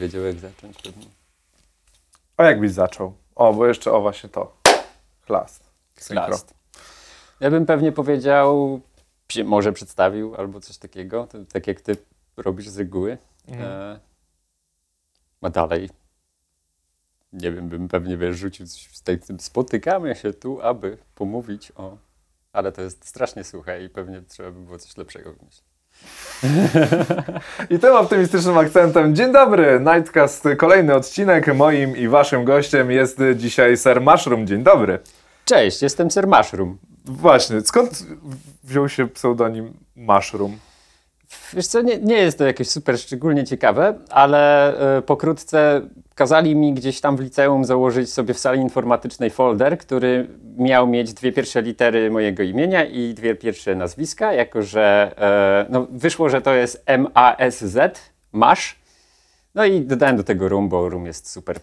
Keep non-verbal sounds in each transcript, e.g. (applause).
wiedział jak zacząć pewnie. A jak byś zaczął? O, bo jeszcze, o właśnie to. Chlast. Synchro. Last. Ja bym pewnie powiedział, może przedstawił albo coś takiego, tak jak ty robisz z reguły. E, a dalej, nie wiem, bym pewnie wiesz, rzucił coś z tej, tym spotykamy się tu, aby pomówić o... Ale to jest strasznie suche i pewnie trzeba by było coś lepszego wymyślić. I tym optymistycznym akcentem. Dzień dobry, Nightcast, kolejny odcinek. Moim i waszym gościem jest dzisiaj Sir Mushroom. Dzień dobry. Cześć, jestem Sir Mushroom. Właśnie, skąd wziął się pseudonim Mushroom? Wiesz co, nie, nie jest to jakieś super szczególnie ciekawe, ale y, pokrótce kazali mi gdzieś tam w liceum założyć sobie w sali informatycznej folder, który miał mieć dwie pierwsze litery mojego imienia i dwie pierwsze nazwiska, jako że y, no, wyszło, że to jest M-A-S-Z, Masz. No i dodałem do tego rum, bo rum jest super.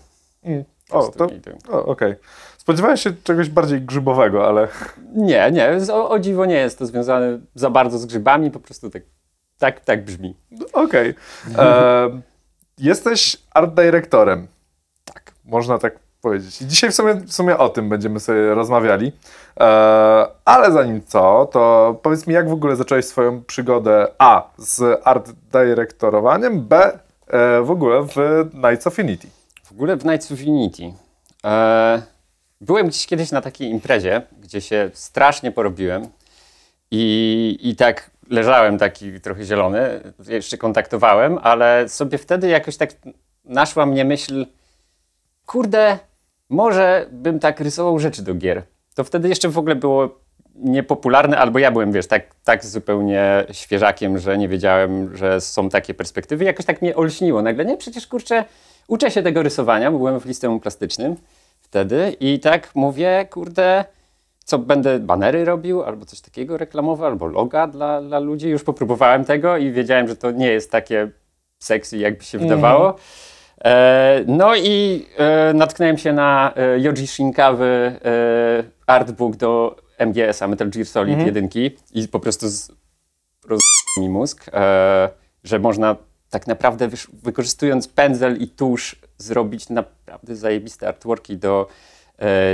O, to, o okej. Spodziewałem się czegoś bardziej grzybowego, ale Nie, nie, o, o dziwo nie jest to związane za bardzo z grzybami, po prostu tak, tak, tak brzmi. okej. (laughs) E, Jesteś art dyrektorem. Tak. Można tak powiedzieć. I dzisiaj w sumie, w sumie o tym będziemy sobie rozmawiali. E, ale zanim co, to powiedz mi, jak w ogóle zacząłeś swoją przygodę A z art dyrektorowaniem, B e, w ogóle w Knights of. W ogóle w Knights of. E, byłem gdzieś kiedyś na takiej imprezie, gdzie się strasznie porobiłem i, i tak leżałem taki trochę zielony, jeszcze kontaktowałem, ale sobie wtedy jakoś tak naszła mnie myśl, kurde, może bym tak rysował rzeczy do gier. To wtedy jeszcze w ogóle było niepopularne, albo ja byłem, wiesz, tak, tak zupełnie świeżakiem, że nie wiedziałem, że są takie perspektywy. Jakoś tak mnie olśniło nagle. Nie, przecież kurczę, uczę się tego rysowania, bo byłem w liceum plastycznym wtedy i tak mówię, kurde, co będę banery robił, albo coś takiego reklamowe, albo loga dla, dla ludzi. Już popróbowałem tego i wiedziałem, że to nie jest takie sexy, jakby się wydawało. E, no i e, natknąłem się na e, Yoji Shinkawy e, artbook do MGS-a, Metal Gear Solid 1 i po prostu z, roz mi mózg, e, że można tak naprawdę wykorzystując pędzel i tusz zrobić naprawdę zajebiste artworki do,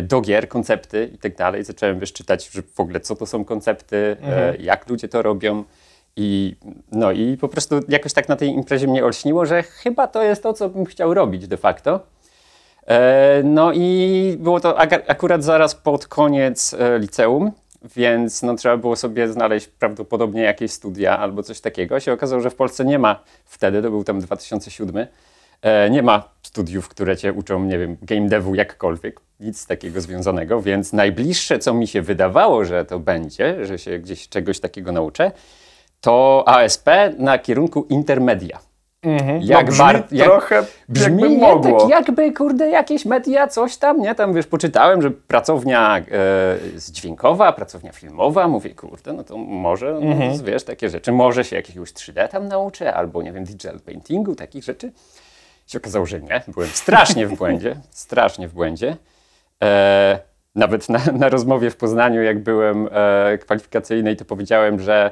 do gier, koncepty i tak dalej. Zacząłem wiesz, czytać, że w ogóle co to są koncepty, e, jak ludzie to robią. I, no i po prostu jakoś tak na tej imprezie mnie olśniło, że chyba to jest to, co bym chciał robić de facto. E, no i było to akurat zaraz pod koniec e, liceum, więc no, trzeba było sobie znaleźć prawdopodobnie jakieś studia albo coś takiego. Się okazało, że w Polsce nie ma wtedy, to był tam 2007, e, nie ma studiów, które cię uczą, nie wiem, game devu jakkolwiek, nic takiego związanego, więc najbliższe, co mi się wydawało, że to będzie, że się gdzieś czegoś takiego nauczę, to ASP na kierunku intermedia. Jak no, brzmi bar- jak- trochę Brzmi jakby nie, mogło. tak jakby, kurde, jakieś media, coś tam, nie? Tam, wiesz, poczytałem, że pracownia e, dźwiękowa, pracownia filmowa, mówię, kurde, no to może, no, Mhm. wiesz, takie rzeczy, może się jakiegoś 3D tam nauczę, albo, nie wiem, digital paintingu, takich rzeczy. Się okazało, że nie, byłem strasznie w błędzie, strasznie w błędzie. E, nawet na, na rozmowie w Poznaniu, jak byłem e, kwalifikacyjnej, to powiedziałem, że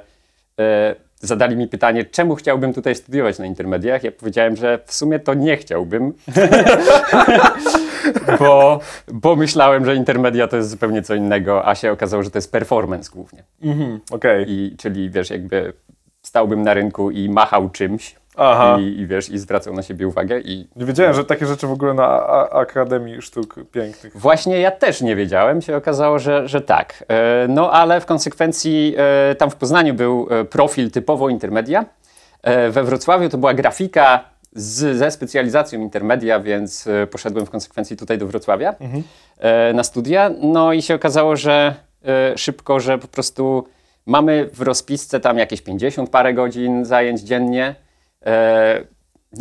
e, zadali mi pytanie, czemu chciałbym tutaj studiować na intermediach. Ja powiedziałem, że w sumie to nie chciałbym, (laughs) bo, bo myślałem, że intermedia to jest zupełnie co innego, a się okazało, że to jest performance głównie. Okej. I, czyli wiesz, jakby stałbym na rynku i machał czymś Aha. i, i wiesz, i zwracał na siebie uwagę i Nie wiedziałem, że takie rzeczy w ogóle na a- Akademii Sztuk Pięknych. Właśnie ja też nie wiedziałem, się okazało, że, że tak. E, No ale w konsekwencji e, tam w Poznaniu był e, profil typowo intermedia. We Wrocławiu to była grafika z, ze specjalizacją intermedia, więc poszedłem w konsekwencji tutaj do Wrocławia e, na studia. No i się okazało, że szybko, że po prostu mamy w rozpisce tam jakieś 50 parę godzin zajęć dziennie. E,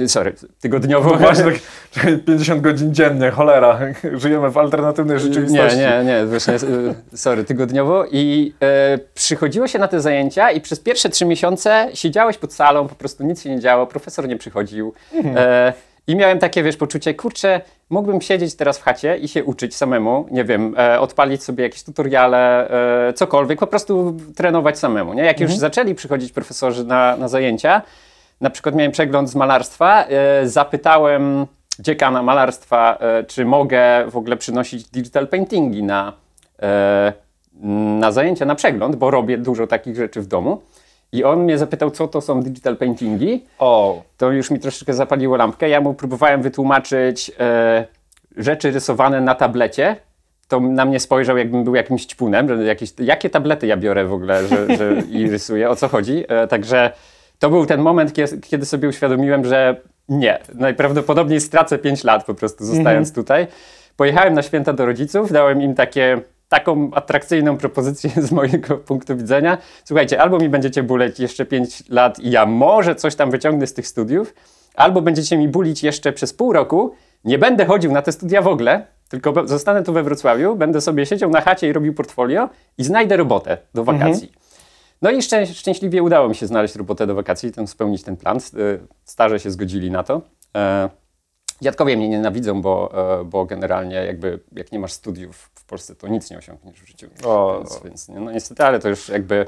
Sorry, tygodniowo. No właśnie tak (laughs) czekaj, 50 godzin dziennie, cholera. (laughs) Żyjemy w alternatywnej Nie, rzeczywistości. nie, nie, właśnie, y, sorry, tygodniowo i e, przychodziło się na te zajęcia i przez pierwsze trzy miesiące siedziałeś pod salą, po prostu nic się nie działo, profesor nie przychodził e, i miałem takie, wiesz, poczucie, kurczę, mógłbym siedzieć teraz w chacie i się uczyć samemu, nie wiem, e, odpalić sobie jakieś tutoriale, e, cokolwiek, po prostu trenować samemu, nie? Jak już zaczęli przychodzić profesorzy na, na zajęcia, na przykład miałem przegląd z malarstwa, e, zapytałem dziekana malarstwa, e, czy mogę w ogóle przynosić digital paintingi na, e, na zajęcia, na przegląd, bo robię dużo takich rzeczy w domu. I on mnie zapytał, co to są digital paintingi. O, To już mi troszeczkę zapaliło lampkę. Ja mu próbowałem wytłumaczyć e, rzeczy rysowane na tablecie. To na mnie spojrzał, jakbym był jakimś ćpunem, że jakieś, jakie tablety ja biorę w ogóle że, że, (laughs) i rysuję, o co chodzi. E, także to był ten moment, kie- kiedy sobie uświadomiłem, że nie, najprawdopodobniej stracę 5 lat po prostu zostając tutaj. Pojechałem na święta do rodziców, dałem im takie, taką atrakcyjną propozycję (laughs) z mojego punktu widzenia. Słuchajcie, albo mi będziecie buleć jeszcze 5 lat i ja może coś tam wyciągnę z tych studiów, albo będziecie mi bulić jeszcze przez pół roku, nie będę chodził na te studia w ogóle, tylko zostanę tu we Wrocławiu, będę sobie siedział na chacie i robił portfolio i znajdę robotę do wakacji. No i szczę, szczęśliwie udało mi się znaleźć robotę do wakacji, ten, spełnić ten plan. Y, Starze się zgodzili na to. E, dziadkowie mnie nienawidzą, bo, e, bo generalnie jakby jak nie masz studiów w Polsce, to nic nie osiągniesz w życiu. O. Więc, więc nie, no niestety, ale to już jakby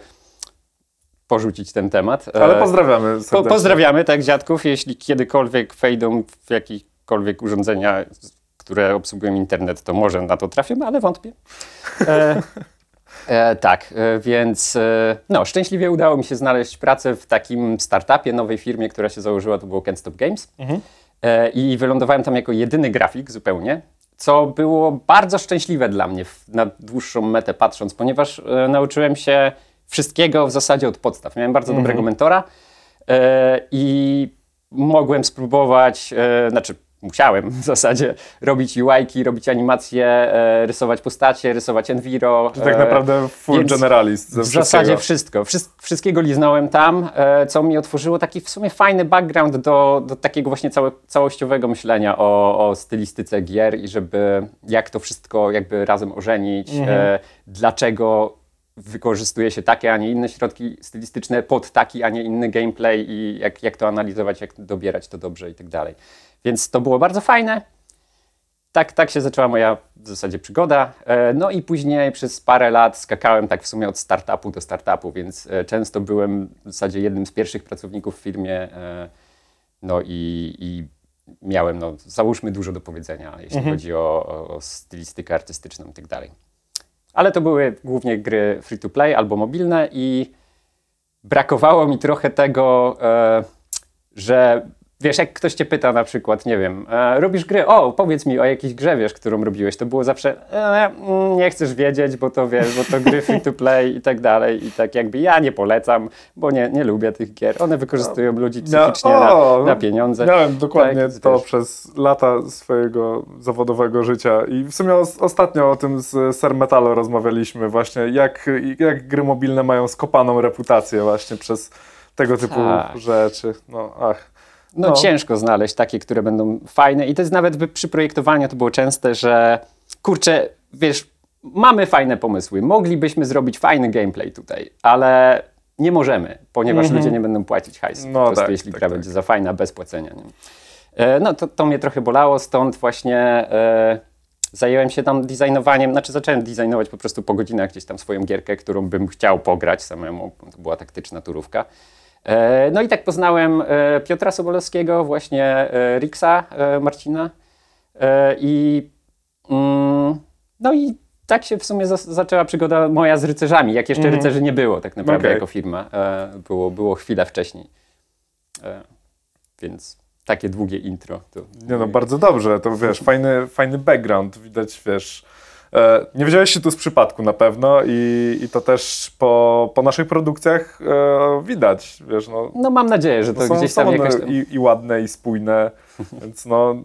porzucić ten temat. ale E, pozdrawiamy po, pozdrawiamy tak dziadków, jeśli kiedykolwiek wejdą w jakiekolwiek urządzenia, które obsługują internet, to może na to trafimy, ale wątpię. E, e, tak, e, więc e, no, szczęśliwie udało mi się znaleźć pracę w takim startupie, nowej firmie, która się założyła, to było Can't Stop Games. E, I wylądowałem tam jako jedyny grafik zupełnie, co było bardzo szczęśliwe dla mnie w, na dłuższą metę patrząc, ponieważ e, nauczyłem się wszystkiego w zasadzie od podstaw. Miałem bardzo dobrego mentora e, i mogłem spróbować, e, znaczy musiałem w zasadzie robić UI-ki, robić animacje, e, rysować postacie, rysować enviro. Tak e, naprawdę full generalist ze w zasadzie wszystko. Wszys- wszystkiego liznąłem tam, e, co mi otworzyło taki w sumie fajny background do, do takiego właśnie całe, całościowego myślenia o, o stylistyce gier i żeby jak to wszystko jakby razem ożenić, e, dlaczego wykorzystuje się takie, a nie inne środki stylistyczne pod taki, a nie inny gameplay i jak, jak to analizować, jak dobierać to dobrze i tak dalej. Więc to było bardzo fajne tak, tak się zaczęła moja w zasadzie przygoda. E, No i później przez parę lat skakałem tak w sumie od startupu do startupu, więc e, często byłem w zasadzie jednym z pierwszych pracowników w firmie. e, No i, i miałem, no, załóżmy, dużo do powiedzenia, jeśli chodzi o, o, o stylistykę artystyczną i tak dalej. Ale to były głównie gry free to play albo mobilne i brakowało mi trochę tego, e, że wiesz, jak ktoś cię pyta na przykład, nie wiem, e, robisz gry, o, powiedz mi o jakiejś grze, wiesz, którą robiłeś, to było zawsze, e, mm, nie chcesz wiedzieć, bo to wiesz, bo to gry free to play i tak dalej i tak jakby ja nie polecam, bo nie, nie lubię tych gier, one wykorzystują ludzi psychicznie o, na, na pieniądze. Miałem dokładnie Tak, to wiesz. przez lata swojego zawodowego życia i w sumie os- ostatnio o tym z Ser Metalo rozmawialiśmy właśnie, jak, jak gry mobilne mają skopaną reputację właśnie przez tego typu Tak. rzeczy. No, ach. No, No. ciężko znaleźć takie, które będą fajne i to jest nawet przy projektowaniu to było częste, że kurczę, wiesz, mamy fajne pomysły, moglibyśmy zrobić fajny gameplay tutaj, ale nie możemy, ponieważ ludzie nie będą płacić hajsu, Mhm. No po prostu tak, jeśli tak, gra tak. będzie za fajna, bez płacenia. Nie? E, No to, to mnie trochę bolało, stąd właśnie e, zająłem się tam designowaniem, znaczy zacząłem designować po prostu po godzinach gdzieś tam swoją gierkę, którą bym chciał pograć samemu, to była taktyczna turówka. E, No i tak poznałem e, Piotra Sobolewskiego, właśnie e, e, Marcina i mm, no i tak się w sumie zaczęła przygoda moja z rycerzami, jak jeszcze rycerzy nie było tak naprawdę Okej. jako firma. Było, było chwilę wcześniej. Więc takie długie intro. To Nie no, bardzo dobrze, to wiesz, fajny, fajny background, widać, wiesz, nie wziąłeś się tu z przypadku na pewno i, i to też po, po naszych produkcjach e, widać, wiesz, no, No mam nadzieję, że to są, gdzieś są tam one jakoś... Tam... i, i ładne, i spójne, (laughs) więc no,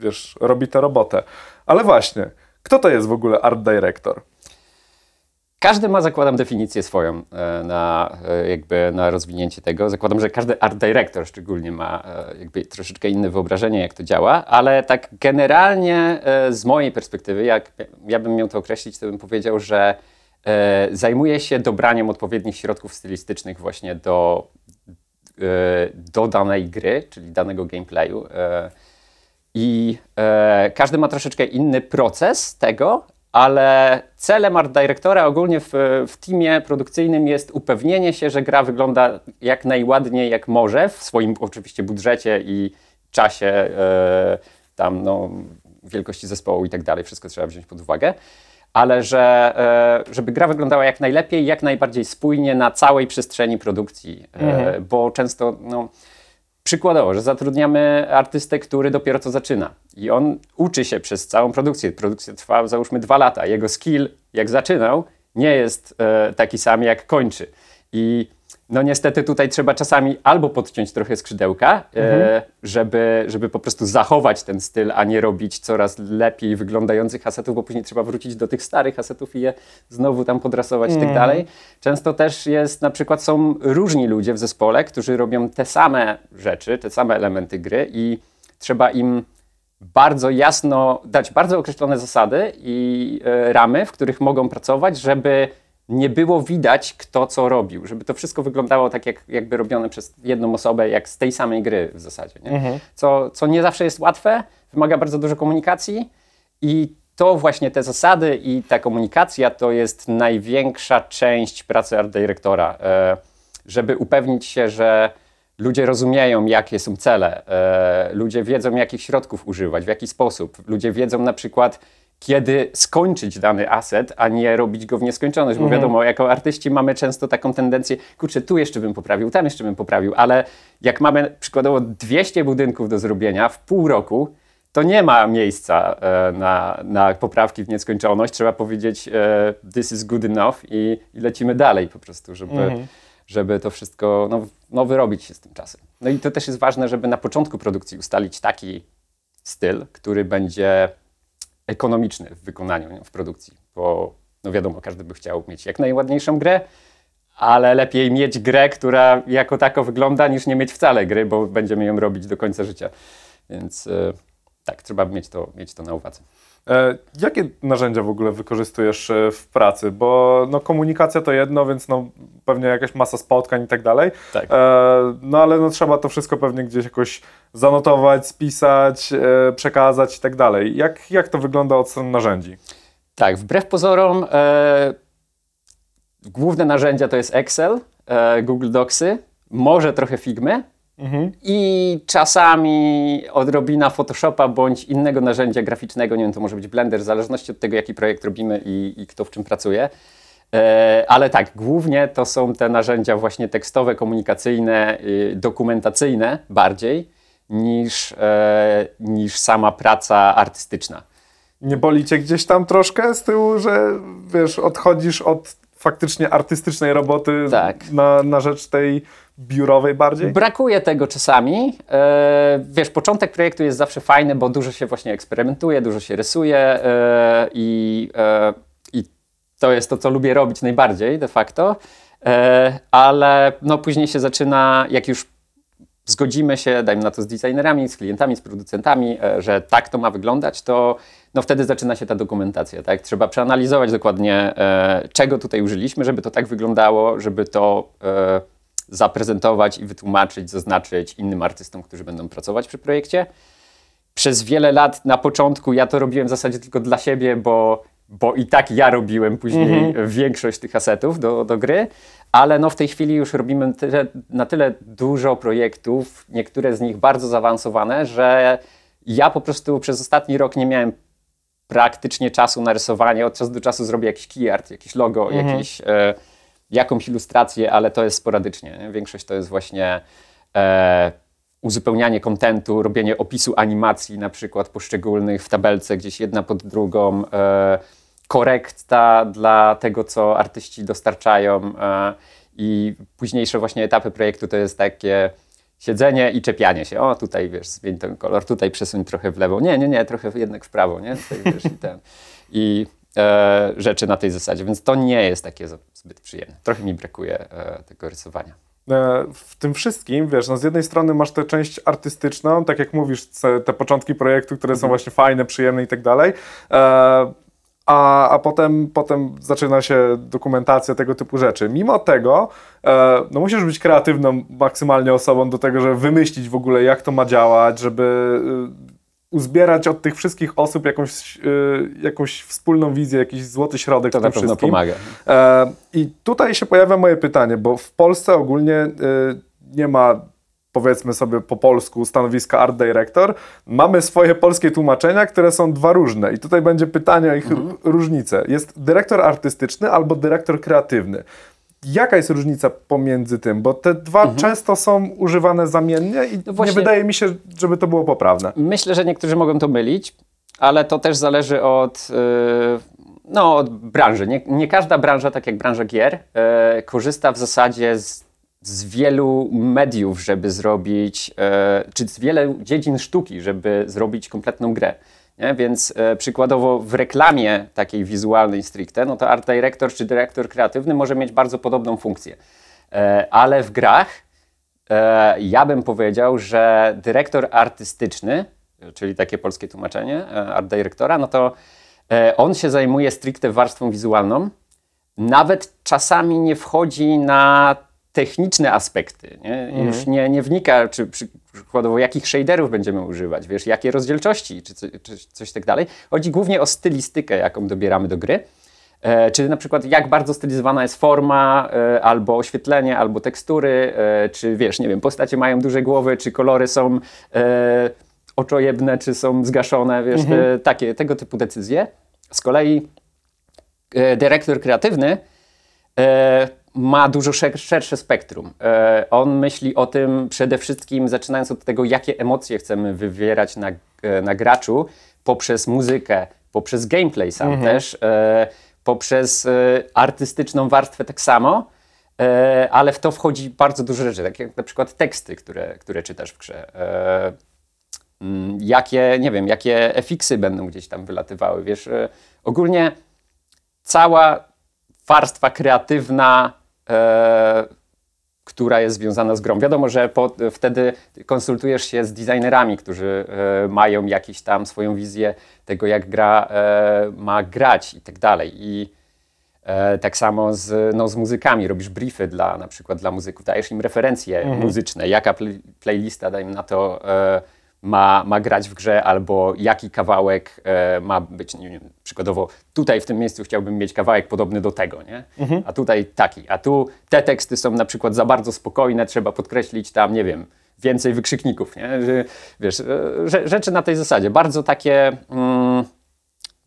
wiesz, robi tę robotę. Ale właśnie, kto to jest w ogóle art director? Każdy ma, zakładam, definicję swoją e, na, e, jakby na rozwinięcie tego. Zakładam, że każdy art director szczególnie ma e, jakby troszeczkę inne wyobrażenie, jak to działa, ale tak generalnie z mojej perspektywy, jak ja bym miał to określić, to bym powiedział, że zajmuje się dobraniem odpowiednich środków stylistycznych właśnie do, do danej gry, czyli danego gameplayu. I e, każdy ma troszeczkę inny proces tego, ale celem art directora ogólnie w, w teamie produkcyjnym jest upewnienie się, że gra wygląda jak najładniej jak może w swoim oczywiście budżecie i czasie e, tam no, wielkości zespołu i tak dalej, wszystko trzeba wziąć pod uwagę, ale że, e, żeby gra wyglądała jak najlepiej, jak najbardziej spójnie na całej przestrzeni produkcji, e, bo często no, Przykładowo, że zatrudniamy artystę, który dopiero co zaczyna i on uczy się przez całą produkcję. Produkcja trwa załóżmy dwa lata. Jego skill, jak zaczynał, nie jest e, taki sam, jak kończy. I no niestety tutaj trzeba czasami albo podciąć trochę skrzydełka, e, żeby, żeby po prostu zachować ten styl, a nie robić coraz lepiej wyglądających asetów, bo później trzeba wrócić do tych starych asetów i je znowu tam podrasować i tak dalej. Często też jest, na przykład są różni ludzie w zespole, którzy robią te same rzeczy, te same elementy gry i trzeba im bardzo jasno dać bardzo określone zasady i e, ramy, w których mogą pracować, żeby nie było widać, kto co robił, żeby to wszystko wyglądało tak, jak, jakby robione przez jedną osobę, jak z tej samej gry w zasadzie. Nie? Co, co nie zawsze jest łatwe, wymaga bardzo dużo komunikacji i to właśnie te zasady i ta komunikacja to jest największa część pracy art dyrektora, e, żeby upewnić się, że ludzie rozumieją, jakie są cele, e, ludzie wiedzą, jakich środków używać, w jaki sposób, ludzie wiedzą na przykład, kiedy skończyć dany aset, a nie robić go w nieskończoność, bo wiadomo, jako artyści mamy często taką tendencję, kurczę, tu jeszcze bym poprawił, tam jeszcze bym poprawił, ale jak mamy przykładowo 200 budynków do zrobienia w pół roku, to nie ma miejsca e, na, na poprawki w nieskończoność. Trzeba powiedzieć, e, this is good enough i, i lecimy dalej po prostu, żeby, żeby to wszystko no, no, wyrobić się z tym czasem. No i to też jest ważne, żeby na początku produkcji ustalić taki styl, który będzie ekonomiczny w wykonaniu, w produkcji, bo no wiadomo, każdy by chciał mieć jak najładniejszą grę, ale lepiej mieć grę, która jako tako wygląda, niż nie mieć wcale gry, bo będziemy ją robić do końca życia. Więc e, tak, trzeba mieć to, mieć to na uwadze. E, jakie narzędzia w ogóle wykorzystujesz e, w pracy? Bo no, komunikacja to jedno, więc no, pewnie jakaś masa spotkań i tak dalej. Tak. E, no ale no, trzeba to wszystko pewnie gdzieś jakoś zanotować, spisać, przekazać i tak dalej. Jak, jak to wygląda od strony narzędzi? Tak, wbrew pozorom e, główne narzędzia to jest Excel, e, Google Docsy, może trochę Figmy i czasami odrobina Photoshopa bądź innego narzędzia graficznego, nie wiem, to może być Blender, w zależności od tego, jaki projekt robimy i, i kto w czym pracuje. E, ale tak, głównie to są te narzędzia właśnie tekstowe, komunikacyjne, y, dokumentacyjne bardziej niż, e, niż sama praca artystyczna. Nie boli cię gdzieś tam troszkę z tyłu, że wiesz, odchodzisz od faktycznie artystycznej roboty Tak. na, na rzecz tej biurowej bardziej? Brakuje tego czasami. E, wiesz, początek projektu jest zawsze fajny, bo dużo się właśnie eksperymentuje, dużo się rysuje e, i, e, i to jest to, co lubię robić najbardziej de facto. Ale no, później się zaczyna, jak już zgodzimy się, dajmy na to z designerami, z klientami, z producentami, e, że tak to ma wyglądać, to no wtedy zaczyna się ta dokumentacja. Tak? Trzeba przeanalizować dokładnie, e, czego tutaj użyliśmy, żeby to tak wyglądało, żeby to e, zaprezentować i wytłumaczyć, zaznaczyć innym artystom, którzy będą pracować przy projekcie. Przez wiele lat na początku ja to robiłem w zasadzie tylko dla siebie, bo, bo i tak ja robiłem później większość tych asetów do, do gry, ale no w tej chwili już robimy tyle, na tyle dużo projektów, niektóre z nich bardzo zaawansowane, że ja po prostu przez ostatni rok nie miałem praktycznie czasu na rysowanie. Od czasu do czasu zrobię jakiś key art, jakieś logo, jakiś, e, jakąś ilustrację, ale to jest sporadycznie. Nie? Większość to jest właśnie e, uzupełnianie kontentu, robienie opisu animacji na przykład poszczególnych w tabelce gdzieś jedna pod drugą, e, korekta dla tego, co artyści dostarczają e, i późniejsze właśnie etapy projektu to jest takie siedzenie i czepianie się. O, tutaj wiesz, zmień ten kolor, tutaj przesuń trochę w lewo. Nie, nie, nie, trochę jednak w prawo, nie? Tutaj, wiesz, i ten. I e, rzeczy na tej zasadzie, więc to nie jest takie zbyt przyjemne. Trochę mi brakuje e, tego rysowania. E, w tym wszystkim, wiesz, no z jednej strony masz tę część artystyczną, tak jak mówisz, te początki projektu, które są właśnie fajne, przyjemne i tak dalej, e, a, a potem, potem zaczyna się dokumentacja tego typu rzeczy. Mimo tego, e, no musisz być kreatywną maksymalnie osobą do tego, żeby wymyślić w ogóle, jak to ma działać, żeby uzbierać od tych wszystkich osób jakąś, y, jakąś wspólną wizję, jakiś złoty środek To na pewno wszystkim. pomaga. E, I tutaj się pojawia moje pytanie, bo w Polsce ogólnie nie ma powiedzmy sobie po polsku stanowiska art director. Mamy swoje polskie tłumaczenia, które są dwa różne i tutaj będzie pytanie o ich Mhm. różnice. Jest dyrektor artystyczny albo dyrektor kreatywny. Jaka jest różnica pomiędzy tym? Bo te dwa często są używane zamiennie i Mhm. No właśnie- nie wydaje mi się, żeby to było poprawne. Myślę, że niektórzy mogą to mylić, ale to też zależy od, yy, no, od branży. Nie, nie każda branża, tak jak branża gier, yy, korzysta w zasadzie z, z wielu mediów, żeby zrobić, yy, czy z wielu dziedzin sztuki, żeby zrobić kompletną grę. Nie? Więc e, przykładowo w reklamie takiej wizualnej stricte, no to art director czy dyrektor kreatywny może mieć bardzo podobną funkcję. E, ale w grach E, ja bym powiedział, że dyrektor artystyczny, czyli takie polskie tłumaczenie e, art dyrektora, no to e, on się zajmuje stricte warstwą wizualną. Nawet czasami nie wchodzi na techniczne aspekty. Nie? Już nie, nie wnika, czy przy- przykładowo jakich shaderów będziemy używać, wiesz, jakie rozdzielczości, czy, co- czy coś tak dalej. Chodzi głównie o stylistykę, jaką dobieramy do gry. E, czy na przykład jak bardzo stylizowana jest forma, e, albo oświetlenie, albo tekstury, e, czy wiesz, nie wiem, postacie mają duże głowy, czy kolory są e, oczojebne, czy są zgaszone, wiesz, te, takie, tego typu decyzje. Z kolei e, dyrektor kreatywny e, ma dużo szer- szersze spektrum. E, on myśli o tym przede wszystkim, zaczynając od tego, jakie emocje chcemy wywierać na, e, na graczu poprzez muzykę, poprzez gameplay sam też, e, poprzez artystyczną warstwę tak samo. Ale w to wchodzi bardzo dużo rzeczy, tak jak na przykład teksty, które, które czytasz w grze. Mm, jakie, nie wiem, jakie efiksy będą gdzieś tam wylatywały, wiesz. Ogólnie cała warstwa kreatywna, która jest związana z grą. Wiadomo, że po, wtedy konsultujesz się z designerami, którzy e, mają jakąś tam swoją wizję tego, jak gra e, ma grać i tak dalej. I e, tak samo z, no, z muzykami. Robisz briefy dla, na przykład dla muzyków, dajesz im referencje muzyczne, jaka play, playlista, dajmy na to, e, ma, ma grać w grze, albo jaki kawałek e, ma być, nie wiem, przykładowo tutaj w tym miejscu chciałbym mieć kawałek podobny do tego, nie? A tutaj taki, a tu te teksty są na przykład za bardzo spokojne, trzeba podkreślić tam, nie wiem, więcej wykrzykników, nie? Że, wiesz, e, rze- rzeczy na tej zasadzie, bardzo takie... Mm,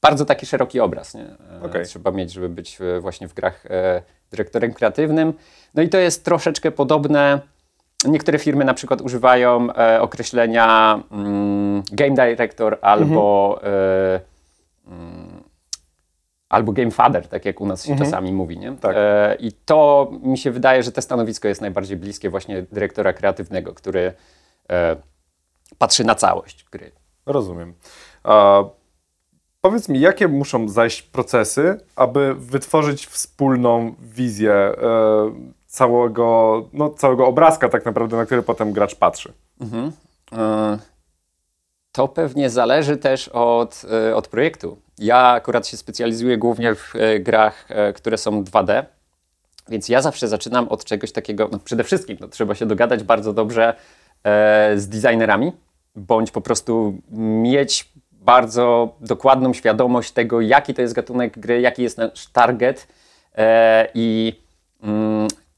bardzo taki szeroki obraz nie? E, Okej. trzeba mieć, żeby być właśnie w grach e, dyrektorem kreatywnym. No i to jest troszeczkę podobne. Niektóre firmy na przykład używają e, określenia mm, game director albo, e, mm, albo game father, tak jak u nas się czasami mówi. Nie? Tak. E, I to mi się wydaje, że to stanowisko jest najbardziej bliskie właśnie dyrektora kreatywnego, który e, patrzy na całość gry. Rozumiem. A, powiedz mi, jakie muszą zajść procesy, aby wytworzyć wspólną wizję e, całego, no, całego obrazka tak naprawdę, na który potem gracz patrzy? E, To pewnie zależy też od, e, od projektu. Ja akurat się specjalizuję głównie w e, grach, które są 2D, więc ja zawsze zaczynam od czegoś takiego. No przede wszystkim no, trzeba się dogadać bardzo dobrze z designerami, bądź po prostu mieć bardzo dokładną świadomość tego, jaki to jest gatunek gry, jaki jest nasz target i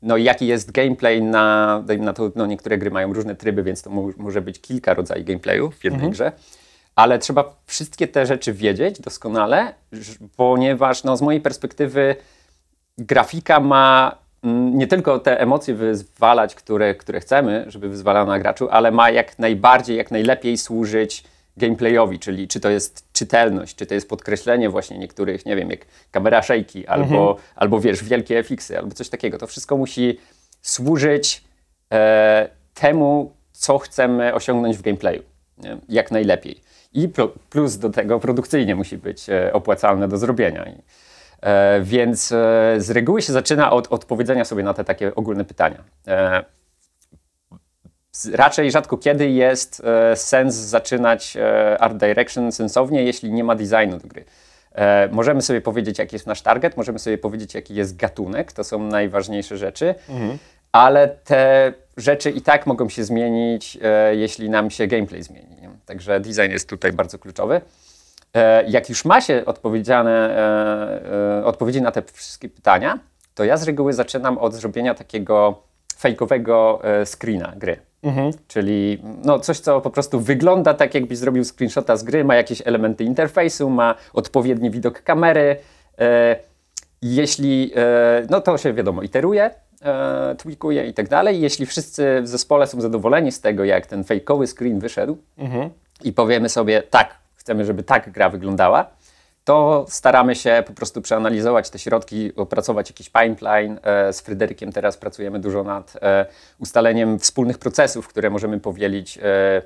no, jaki jest gameplay na, na to, no, niektóre gry mają różne tryby, więc to mo- może być kilka rodzajów gameplayu w jednej grze, ale trzeba wszystkie te rzeczy wiedzieć doskonale, ponieważ no, z mojej perspektywy grafika ma mm, nie tylko te emocje wyzwalać, które, które chcemy, żeby wyzwalała na graczu, ale ma jak najbardziej, jak najlepiej służyć gameplayowi, czyli czy to jest czytelność, czy to jest podkreślenie właśnie niektórych, nie wiem, jak kamera shaky, albo, albo wiesz, wielkie FX-y, albo coś takiego. To wszystko musi służyć e, temu, co chcemy osiągnąć w gameplayu, nie? jak najlepiej. I pro, plus do tego produkcyjnie musi być e, opłacalne do zrobienia. I, E, więc e, z reguły się zaczyna od odpowiedzenia sobie na te takie ogólne pytania. Raczej rzadko kiedy jest e, sens zaczynać e, art direction sensownie, jeśli nie ma designu do gry. E, możemy sobie powiedzieć, jaki jest nasz target, możemy sobie powiedzieć, jaki jest gatunek, to są najważniejsze rzeczy, ale te rzeczy i tak mogą się zmienić, jeśli nam się gameplay zmieni. Także design jest tutaj bardzo kluczowy. Jak już ma się odpowiedziane, odpowiedzi na te wszystkie pytania, to ja z reguły zaczynam od zrobienia takiego fejkowego screena gry. Czyli no, coś, co po prostu wygląda tak, jakbyś zrobił screenshota z gry, ma jakieś elementy interfejsu, ma odpowiedni widok kamery. E, jeśli, e, no to się wiadomo, iteruje, e, tweakuje i tak dalej. Jeśli wszyscy w zespole są zadowoleni z tego, jak ten fejkowy screen wyszedł i powiemy sobie, tak, chcemy, żeby tak gra wyglądała, to staramy się po prostu przeanalizować te środki, opracować jakiś pipeline. E, Z Fryderykiem teraz pracujemy dużo nad e, ustaleniem wspólnych procesów, które możemy powielić, e,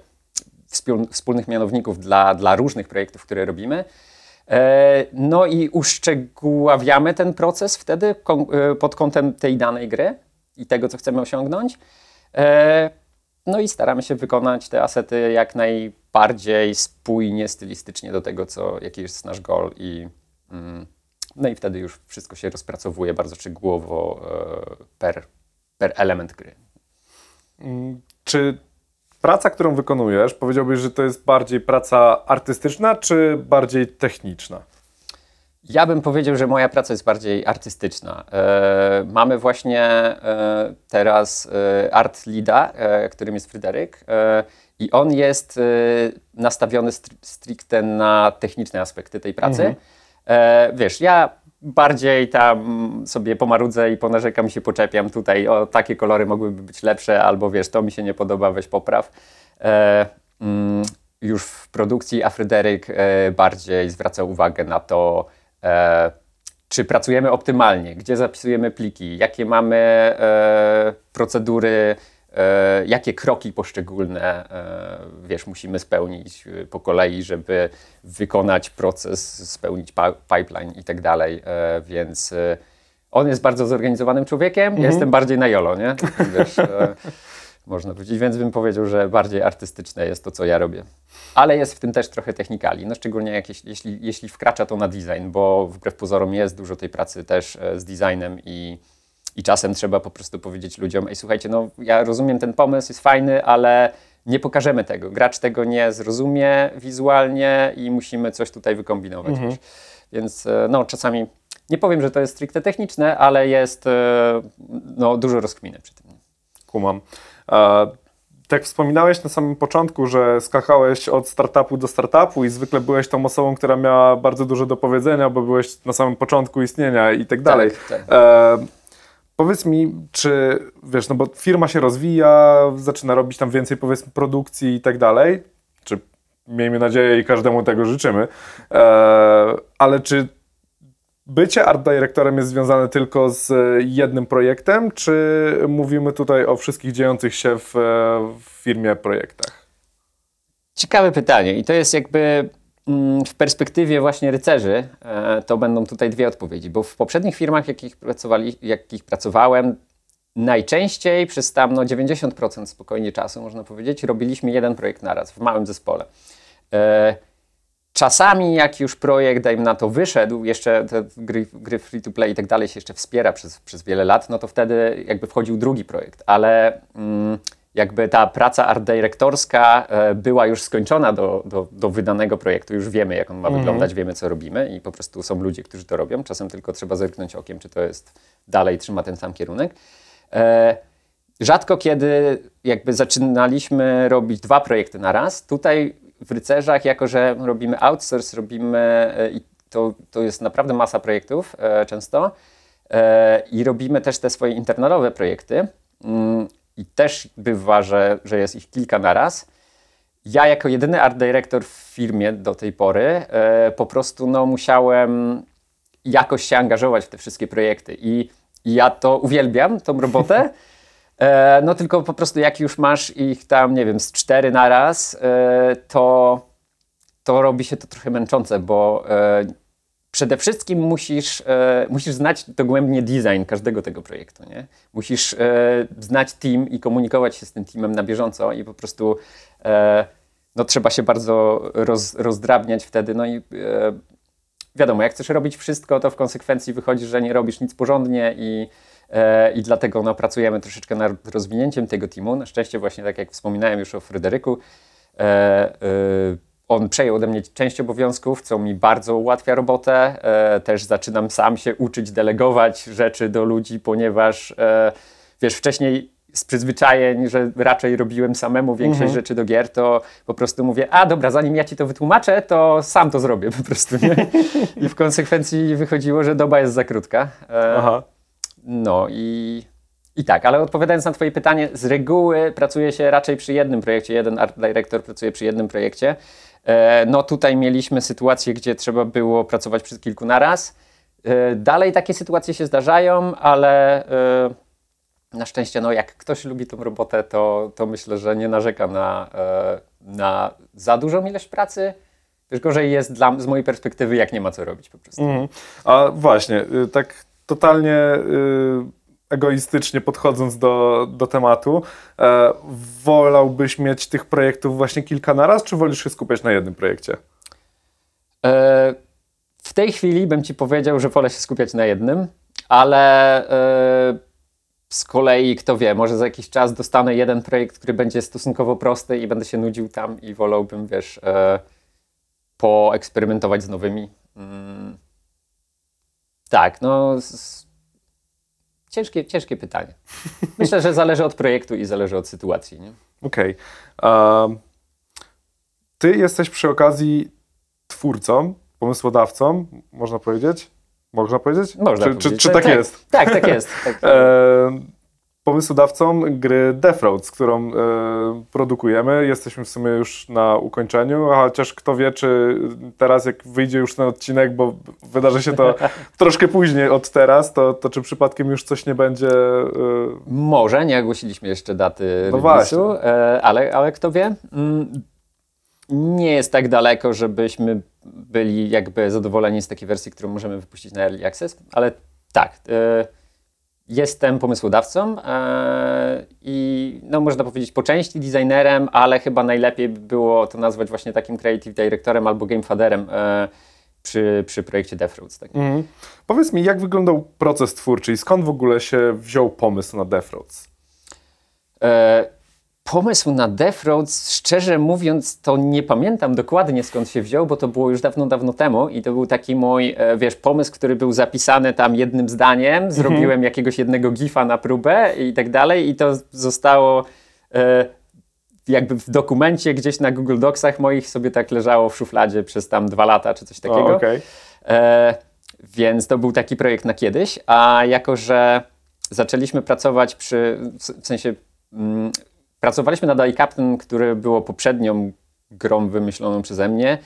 wspól- wspólnych mianowników dla, dla różnych projektów, które robimy. No i uszczegóławiamy ten proces wtedy pod kątem tej danej gry i tego, co chcemy osiągnąć. No i staramy się wykonać te asety jak najbardziej spójnie, stylistycznie do tego, co, jaki jest nasz goal i mm, no i wtedy już wszystko się rozpracowuje bardzo szczegółowo e, per, per element gry. Czy praca, którą wykonujesz, powiedziałbyś, że to jest bardziej praca artystyczna, czy bardziej techniczna? Ja bym powiedział, że moja praca jest bardziej artystyczna. E, mamy właśnie e, teraz e, art leada, którym jest Fryderyk i on jest e, nastawiony stri- stricte na techniczne aspekty tej pracy. E, wiesz, ja bardziej tam sobie pomarudzę i ponarzekam się poczepiam tutaj, o takie kolory mogłyby być lepsze, albo wiesz, to mi się nie podoba, weź popraw. E, mm, już w produkcji, a Fryderyk e, bardziej zwraca uwagę na to, e, czy pracujemy optymalnie, gdzie zapisujemy pliki, jakie mamy e, procedury, jakie kroki poszczególne, e, wiesz, musimy spełnić e, po kolei, żeby wykonać proces, spełnić pipeline i tak dalej, e, więc e, on jest bardzo zorganizowanym człowiekiem, ja jestem bardziej na jolo, nie? (laughs) Wiesz, e, można powiedzieć, więc bym powiedział, że bardziej artystyczne jest to, co ja robię. Ale jest w tym też trochę technikali, no szczególnie jak jeśli, jeśli, wkracza to na design, bo wbrew pozorom jest dużo tej pracy też e, z designem i, i czasem trzeba po prostu powiedzieć ludziom, ej słuchajcie, no ja rozumiem ten pomysł, jest fajny, ale nie pokażemy tego. Gracz tego nie zrozumie wizualnie i musimy coś tutaj wykombinować. Wiesz. Więc e, no czasami, nie powiem, że to jest stricte techniczne, ale jest e, no, dużo rozkminy przy tym. Kumam. E, tak wspominałeś na samym początku, że skakałeś od startupu do startupu i zwykle byłeś tą osobą, która miała bardzo dużo do powiedzenia, bo byłeś na samym początku istnienia i tak dalej. tak. E, powiedz mi, czy wiesz, no bo firma się rozwija, zaczyna robić tam więcej powiedzmy produkcji i tak dalej, czy miejmy nadzieję i każdemu tego życzymy, e, ale czy bycie art dyrektorem jest związane tylko z jednym projektem, czy mówimy tutaj o wszystkich dziejących się w, w firmie projektach? Ciekawe pytanie i to jest jakby w perspektywie właśnie rycerzy, e, to będą tutaj dwie odpowiedzi, bo w poprzednich firmach, jakich, pracowali, jakich pracowałem, najczęściej przez tam no, 90% spokojnie czasu, można powiedzieć, robiliśmy jeden projekt naraz w małym zespole. E, Czasami jak już projekt, dajmy na to, wyszedł, jeszcze te gry, gry free to play i tak dalej się jeszcze wspiera przez, przez wiele lat, no to wtedy jakby wchodził drugi projekt, ale mm, jakby ta praca art dyrektorska e, była już skończona do, do, do wydanego projektu, już wiemy jak on ma wyglądać, wiemy co robimy i po prostu są ludzie, którzy to robią, czasem tylko trzeba zerknąć okiem, czy to jest dalej, trzyma ten sam kierunek. E, Rzadko kiedy jakby zaczynaliśmy robić dwa projekty na raz. Tutaj w Rycerzach, jako że robimy outsource, robimy e, i to, to jest naprawdę masa projektów często i robimy też te swoje internalowe projekty mm, i też bywa, że, że jest ich kilka na raz. Ja jako jedyny art director w firmie do tej pory e, po prostu no, musiałem jakoś się angażować w te wszystkie projekty i, i ja to uwielbiam, tą robotę. (laughs) E, no tylko po prostu jak już masz ich tam, nie wiem, z cztery na raz, e, to, to robi się to trochę męczące, bo e, przede wszystkim musisz, e, musisz znać dogłębnie design każdego tego projektu, nie? Musisz e, znać team i komunikować się z tym teamem na bieżąco i po prostu e, no, trzeba się bardzo roz, rozdrabniać wtedy, no i e, wiadomo, jak chcesz robić wszystko, to w konsekwencji wychodzi, że nie robisz nic porządnie i e, i dlatego no, pracujemy troszeczkę nad rozwinięciem tego teamu. Na szczęście właśnie tak jak wspominałem już o Fryderyku, e, on przejął ode mnie część obowiązków, co mi bardzo ułatwia robotę. E, też zaczynam sam się uczyć delegować rzeczy do ludzi, ponieważ e, wiesz, wcześniej z przyzwyczajeń, że raczej robiłem samemu większość Mhm. rzeczy do gier, to po prostu mówię, a dobra, zanim ja ci to wytłumaczę, to sam to zrobię po prostu, nie? I w konsekwencji wychodziło, że doba jest za krótka. E, no i, i tak, ale odpowiadając na Twoje pytanie, z reguły pracuje się raczej przy jednym projekcie. Jeden art director pracuje przy jednym projekcie. E, no tutaj mieliśmy sytuację, gdzie trzeba było pracować przy kilku naraz. E, dalej takie sytuacje się zdarzają, ale e, na szczęście, no jak ktoś lubi tą robotę, to, to myślę, że nie narzeka na, na za dużą ilość pracy. Też gorzej jest dla, z mojej perspektywy, jak nie ma co robić po prostu. Mhm. A właśnie, y, tak totalnie y, egoistycznie podchodząc do, do tematu, e, wolałbyś mieć tych projektów właśnie kilka naraz, czy wolisz się skupiać na jednym projekcie? E, w tej chwili bym ci powiedział, że wolę się skupiać na jednym, ale e, z kolei, kto wie, może za jakiś czas dostanę jeden projekt, który będzie stosunkowo prosty i będę się nudził tam i wolałbym, wiesz, e, poeksperymentować z nowymi. Mm. Tak, no. s- Ciężkie, ciężkie pytanie. Myślę, że zależy od projektu i zależy od sytuacji. Okej. Um, Ty jesteś przy okazji twórcą, pomysłodawcą, można powiedzieć? Można powiedzieć? Można czy, powiedzieć. Czy, czy tak jest? Tak, tak jest. Tak. E, pomysłodawcą gry Death Roads, którą e, produkujemy. Jesteśmy w sumie już na ukończeniu, a chociaż kto wie, czy teraz jak wyjdzie już ten odcinek, bo wydarzy się to (laughs) troszkę później od teraz, to, to czy przypadkiem już coś nie będzie... E, Może, nie ogłosiliśmy jeszcze daty No release'u, e, ale, ale kto wie. Mm, Nie jest tak daleko, żebyśmy byli jakby zadowoleni z takiej wersji, którą możemy wypuścić na Early Access, ale tak, jestem pomysłodawcą e, i no można powiedzieć po części designerem, ale chyba najlepiej by było to nazwać właśnie takim creative directorem albo gamefaderem e, przy, przy projekcie Death Roads. Tak. mhm. Powiedz mi, jak wyglądał proces twórczy i skąd w ogóle się wziął pomysł na Death Roads? E, pomysł na Death Roads, szczerze mówiąc, to nie pamiętam dokładnie skąd się wziął, bo to było już dawno, dawno temu i to był taki mój, e, wiesz, pomysł, który był zapisany tam jednym zdaniem, zrobiłem jakiegoś jednego gifa na próbę i tak dalej i to zostało e, jakby w dokumencie gdzieś na Google Docsach moich sobie tak leżało w szufladzie przez tam dwa lata czy coś takiego. O, okej. E, więc to był taki projekt na kiedyś, a jako, że zaczęliśmy pracować przy, w w sensie mm, pracowaliśmy nad iCaptain, który było poprzednią grą wymyśloną przeze mnie,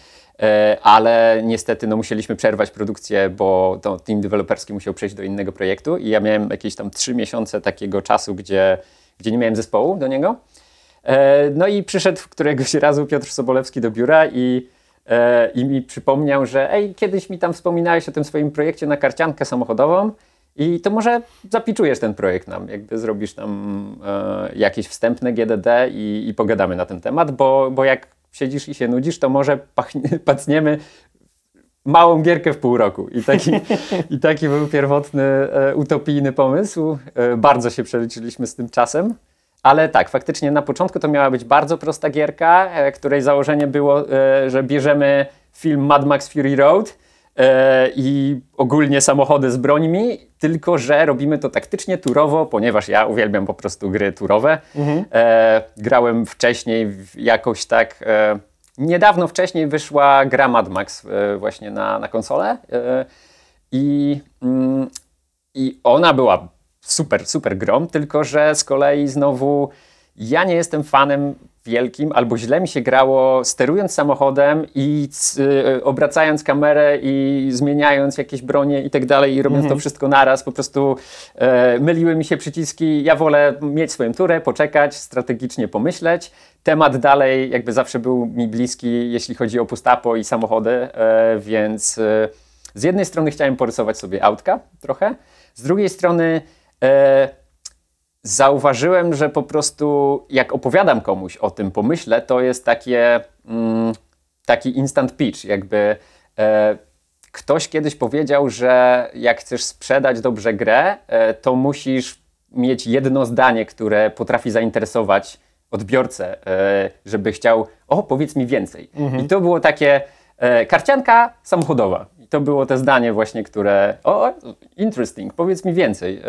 e, ale niestety no, musieliśmy przerwać produkcję, bo to team deweloperski musiał przejść do innego projektu i ja miałem jakieś tam trzy miesiące takiego czasu, gdzie, gdzie nie miałem zespołu do niego. E, No i przyszedł któregoś razu Piotr Sobolewski do biura i, e, i mi przypomniał, że ej, kiedyś mi tam wspominałeś o tym swoim projekcie na karciankę samochodową i to może zapiczujesz ten projekt nam, jakby zrobisz tam e, jakieś wstępne GDD i, i pogadamy na ten temat, bo, bo jak siedzisz i się nudzisz, to może pachnie, (laughs) pacniemy małą gierkę w pół roku. I taki, i taki był pierwotny e, utopijny pomysł. E, bardzo się przeliczyliśmy z tym czasem. Ale tak, faktycznie na początku to miała być bardzo prosta gierka, e, której założenie było, e, że bierzemy film Mad Max Fury Road i ogólnie samochody z brońmi, tylko że robimy to taktycznie, turowo, ponieważ ja uwielbiam po prostu gry turowe. E, grałem wcześniej jakoś tak... E, niedawno wcześniej wyszła gra Mad Max e, właśnie na, na konsolę e, i, mm, i ona była super, super grą, tylko że z kolei znowu ja nie jestem fanem wielkim, albo źle mi się grało sterując samochodem i y, obracając kamerę i zmieniając jakieś bronie i tak dalej i robiąc to wszystko naraz, po prostu e, myliły mi się przyciski. Ja wolę mieć swoją turę, poczekać, strategicznie pomyśleć. Temat dalej jakby zawsze był mi bliski, jeśli chodzi o pustapo i samochody, e, więc e, z jednej strony chciałem porysować sobie autka trochę, z drugiej strony zauważyłem, że po prostu jak opowiadam komuś o tym pomyśle, to jest takie, mm, taki instant pitch, jakby e, ktoś kiedyś powiedział, że jak chcesz sprzedać dobrze grę, e, to musisz mieć jedno zdanie, które potrafi zainteresować odbiorcę, e, żeby chciał, o, powiedz mi więcej. I to było takie, e, karcianka samochodowa. I to było te zdanie właśnie, które, o, interesting, powiedz mi więcej.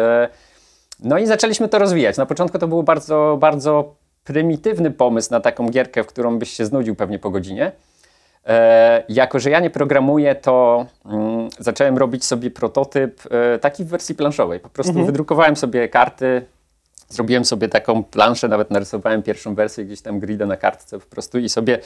No i zaczęliśmy to rozwijać. Na początku to był bardzo, bardzo prymitywny pomysł na taką gierkę, w którą byś się znudził pewnie po godzinie. E, jako, że ja nie programuję, to mm, zacząłem robić sobie prototyp e, taki w wersji planszowej. Po prostu wydrukowałem sobie karty, zrobiłem sobie taką planszę, nawet narysowałem pierwszą wersję gdzieś tam grida na kartce po prostu i sobie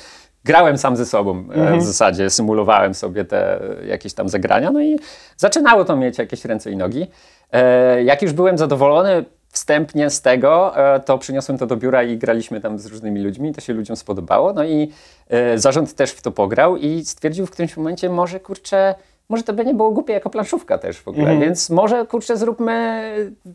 grałem sam ze sobą e, w zasadzie, symulowałem sobie te jakieś tam zagrania, no i zaczynało to mieć jakieś ręce i nogi. E, jak już byłem zadowolony wstępnie z tego, e, to przyniosłem to do biura i graliśmy tam z różnymi ludźmi, to się ludziom spodobało, no i zarząd też w to pograł i stwierdził w którymś momencie, może kurczę, może to by nie było głupie jako planszówka też w ogóle, więc może kurczę zróbmy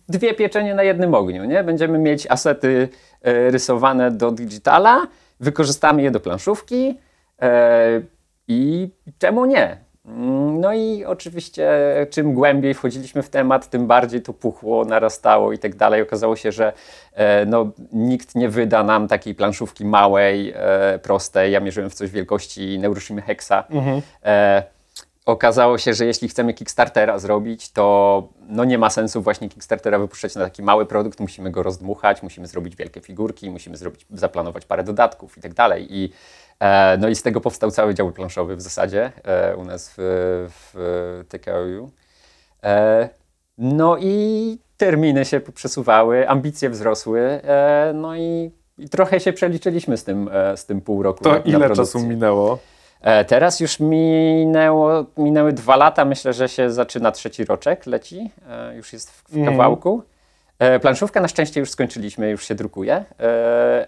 dwie pieczenie na jednym ogniu, nie? Będziemy mieć asety e, rysowane do digitala, wykorzystamy je do planszówki e, i czemu nie? Mm, No i oczywiście czym głębiej wchodziliśmy w temat, tym bardziej to puchło, narastało i tak dalej. Okazało się, że e, no, nikt nie wyda nam takiej planszówki małej, e, prostej. Ja mierzyłem w coś wielkości Neuroshima Hexa. E, okazało się, że jeśli chcemy Kickstartera zrobić, to no nie ma sensu właśnie Kickstartera wypuszczać na taki mały produkt, musimy go rozdmuchać, musimy zrobić wielkie figurki, musimy zrobić, zaplanować parę dodatków i tak dalej. I, e, no i z tego powstał cały dział planszowy w zasadzie e, u nas w, w TKOU. E, no i terminy się przesuwały, ambicje wzrosły, e, no i, i trochę się przeliczyliśmy z tym, e, z tym pół roku. To na, na ile produkcję. czasu minęło? E, Teraz już minęło, minęły dwa lata, myślę, że się zaczyna trzeci roczek, leci, e, już jest w, w kawałku. E, Planszówkę na szczęście już skończyliśmy, już się drukuje,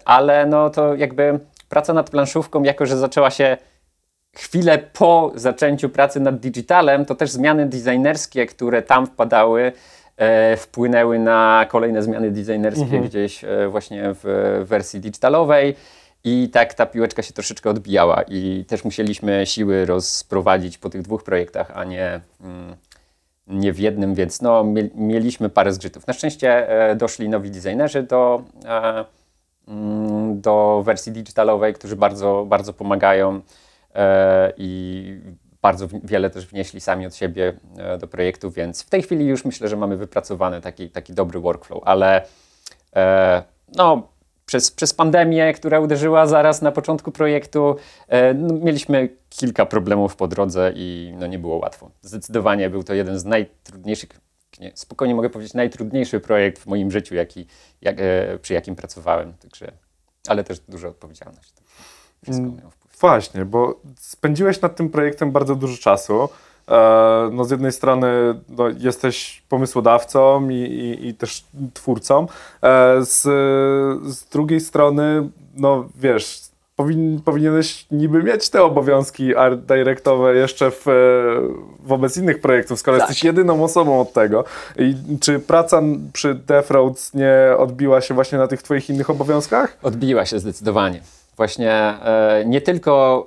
ale no to jakby praca nad planszówką, jako że zaczęła się chwilę po zaczęciu pracy nad digitalem, to też zmiany designerskie, które tam wpadały, wpłynęły na kolejne zmiany designerskie gdzieś e, właśnie w wersji digitalowej. I tak ta piłeczka się troszeczkę odbijała i też musieliśmy siły rozprowadzić po tych dwóch projektach, a nie, mm, nie w jednym, więc no, mie- mieliśmy parę zgrzytów. Na szczęście e, doszli nowi designerzy do, e, mm, do wersji digitalowej, którzy bardzo, bardzo pomagają e, i bardzo wiele też wnieśli sami od siebie do projektu, więc w tej chwili już myślę, że mamy wypracowany taki, taki dobry workflow, ale no, przez, przez pandemię, która uderzyła zaraz na początku projektu, e, no, mieliśmy kilka problemów po drodze i no, nie było łatwo. Zdecydowanie był to jeden z najtrudniejszych, nie, spokojnie mogę powiedzieć, najtrudniejszy projekt w moim życiu, jaki, jak, e, przy jakim pracowałem. Także, ale też duża odpowiedzialność. Wszystko miało wpływ. Właśnie, bo spędziłeś nad tym projektem bardzo dużo czasu. E, No z jednej strony no, jesteś pomysłodawcą i, i, i też twórcą, E, z, z drugiej strony, no wiesz, powin, powinieneś niby mieć te obowiązki art directowe jeszcze w, wobec innych projektów, skoro Tak. jesteś jedyną osobą od tego. I czy praca przy Death Roads nie odbiła się właśnie na tych twoich innych obowiązkach? Odbiła się zdecydowanie. Właśnie e, nie tylko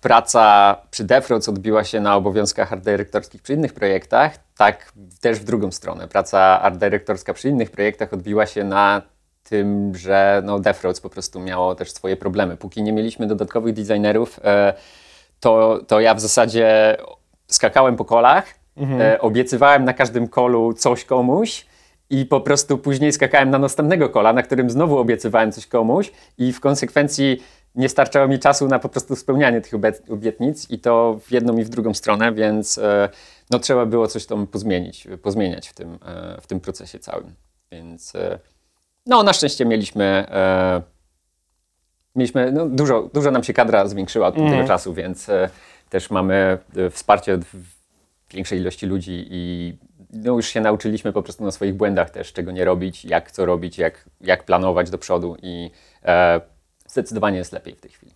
praca przy Defroads odbiła się na obowiązkach art dyrektorskich przy innych projektach, tak też w drugą stronę. Praca art dyrektorska przy innych projektach odbiła się na tym, że no, Defroads po prostu miało też swoje problemy. Póki nie mieliśmy dodatkowych designerów, e, to, to ja w zasadzie skakałem po kolach, e, obiecywałem na każdym kolu coś komuś i po prostu później skakałem na następnego kola, na którym znowu obiecywałem coś komuś i w konsekwencji nie starczało mi czasu na po prostu spełnianie tych obietnic i to w jedną i w drugą stronę, więc e, no, trzeba było coś tam pozmienić, pozmieniać w tym, e, w tym procesie całym. Więc e, no na szczęście mieliśmy mieliśmy, no, dużo, dużo nam się kadra zwiększyła od tego czasu, więc też mamy wsparcie od w- większej ilości ludzi i no, już się nauczyliśmy po prostu na swoich błędach też, czego nie robić, jak co robić, jak, jak planować do przodu i zdecydowanie jest lepiej w tej chwili.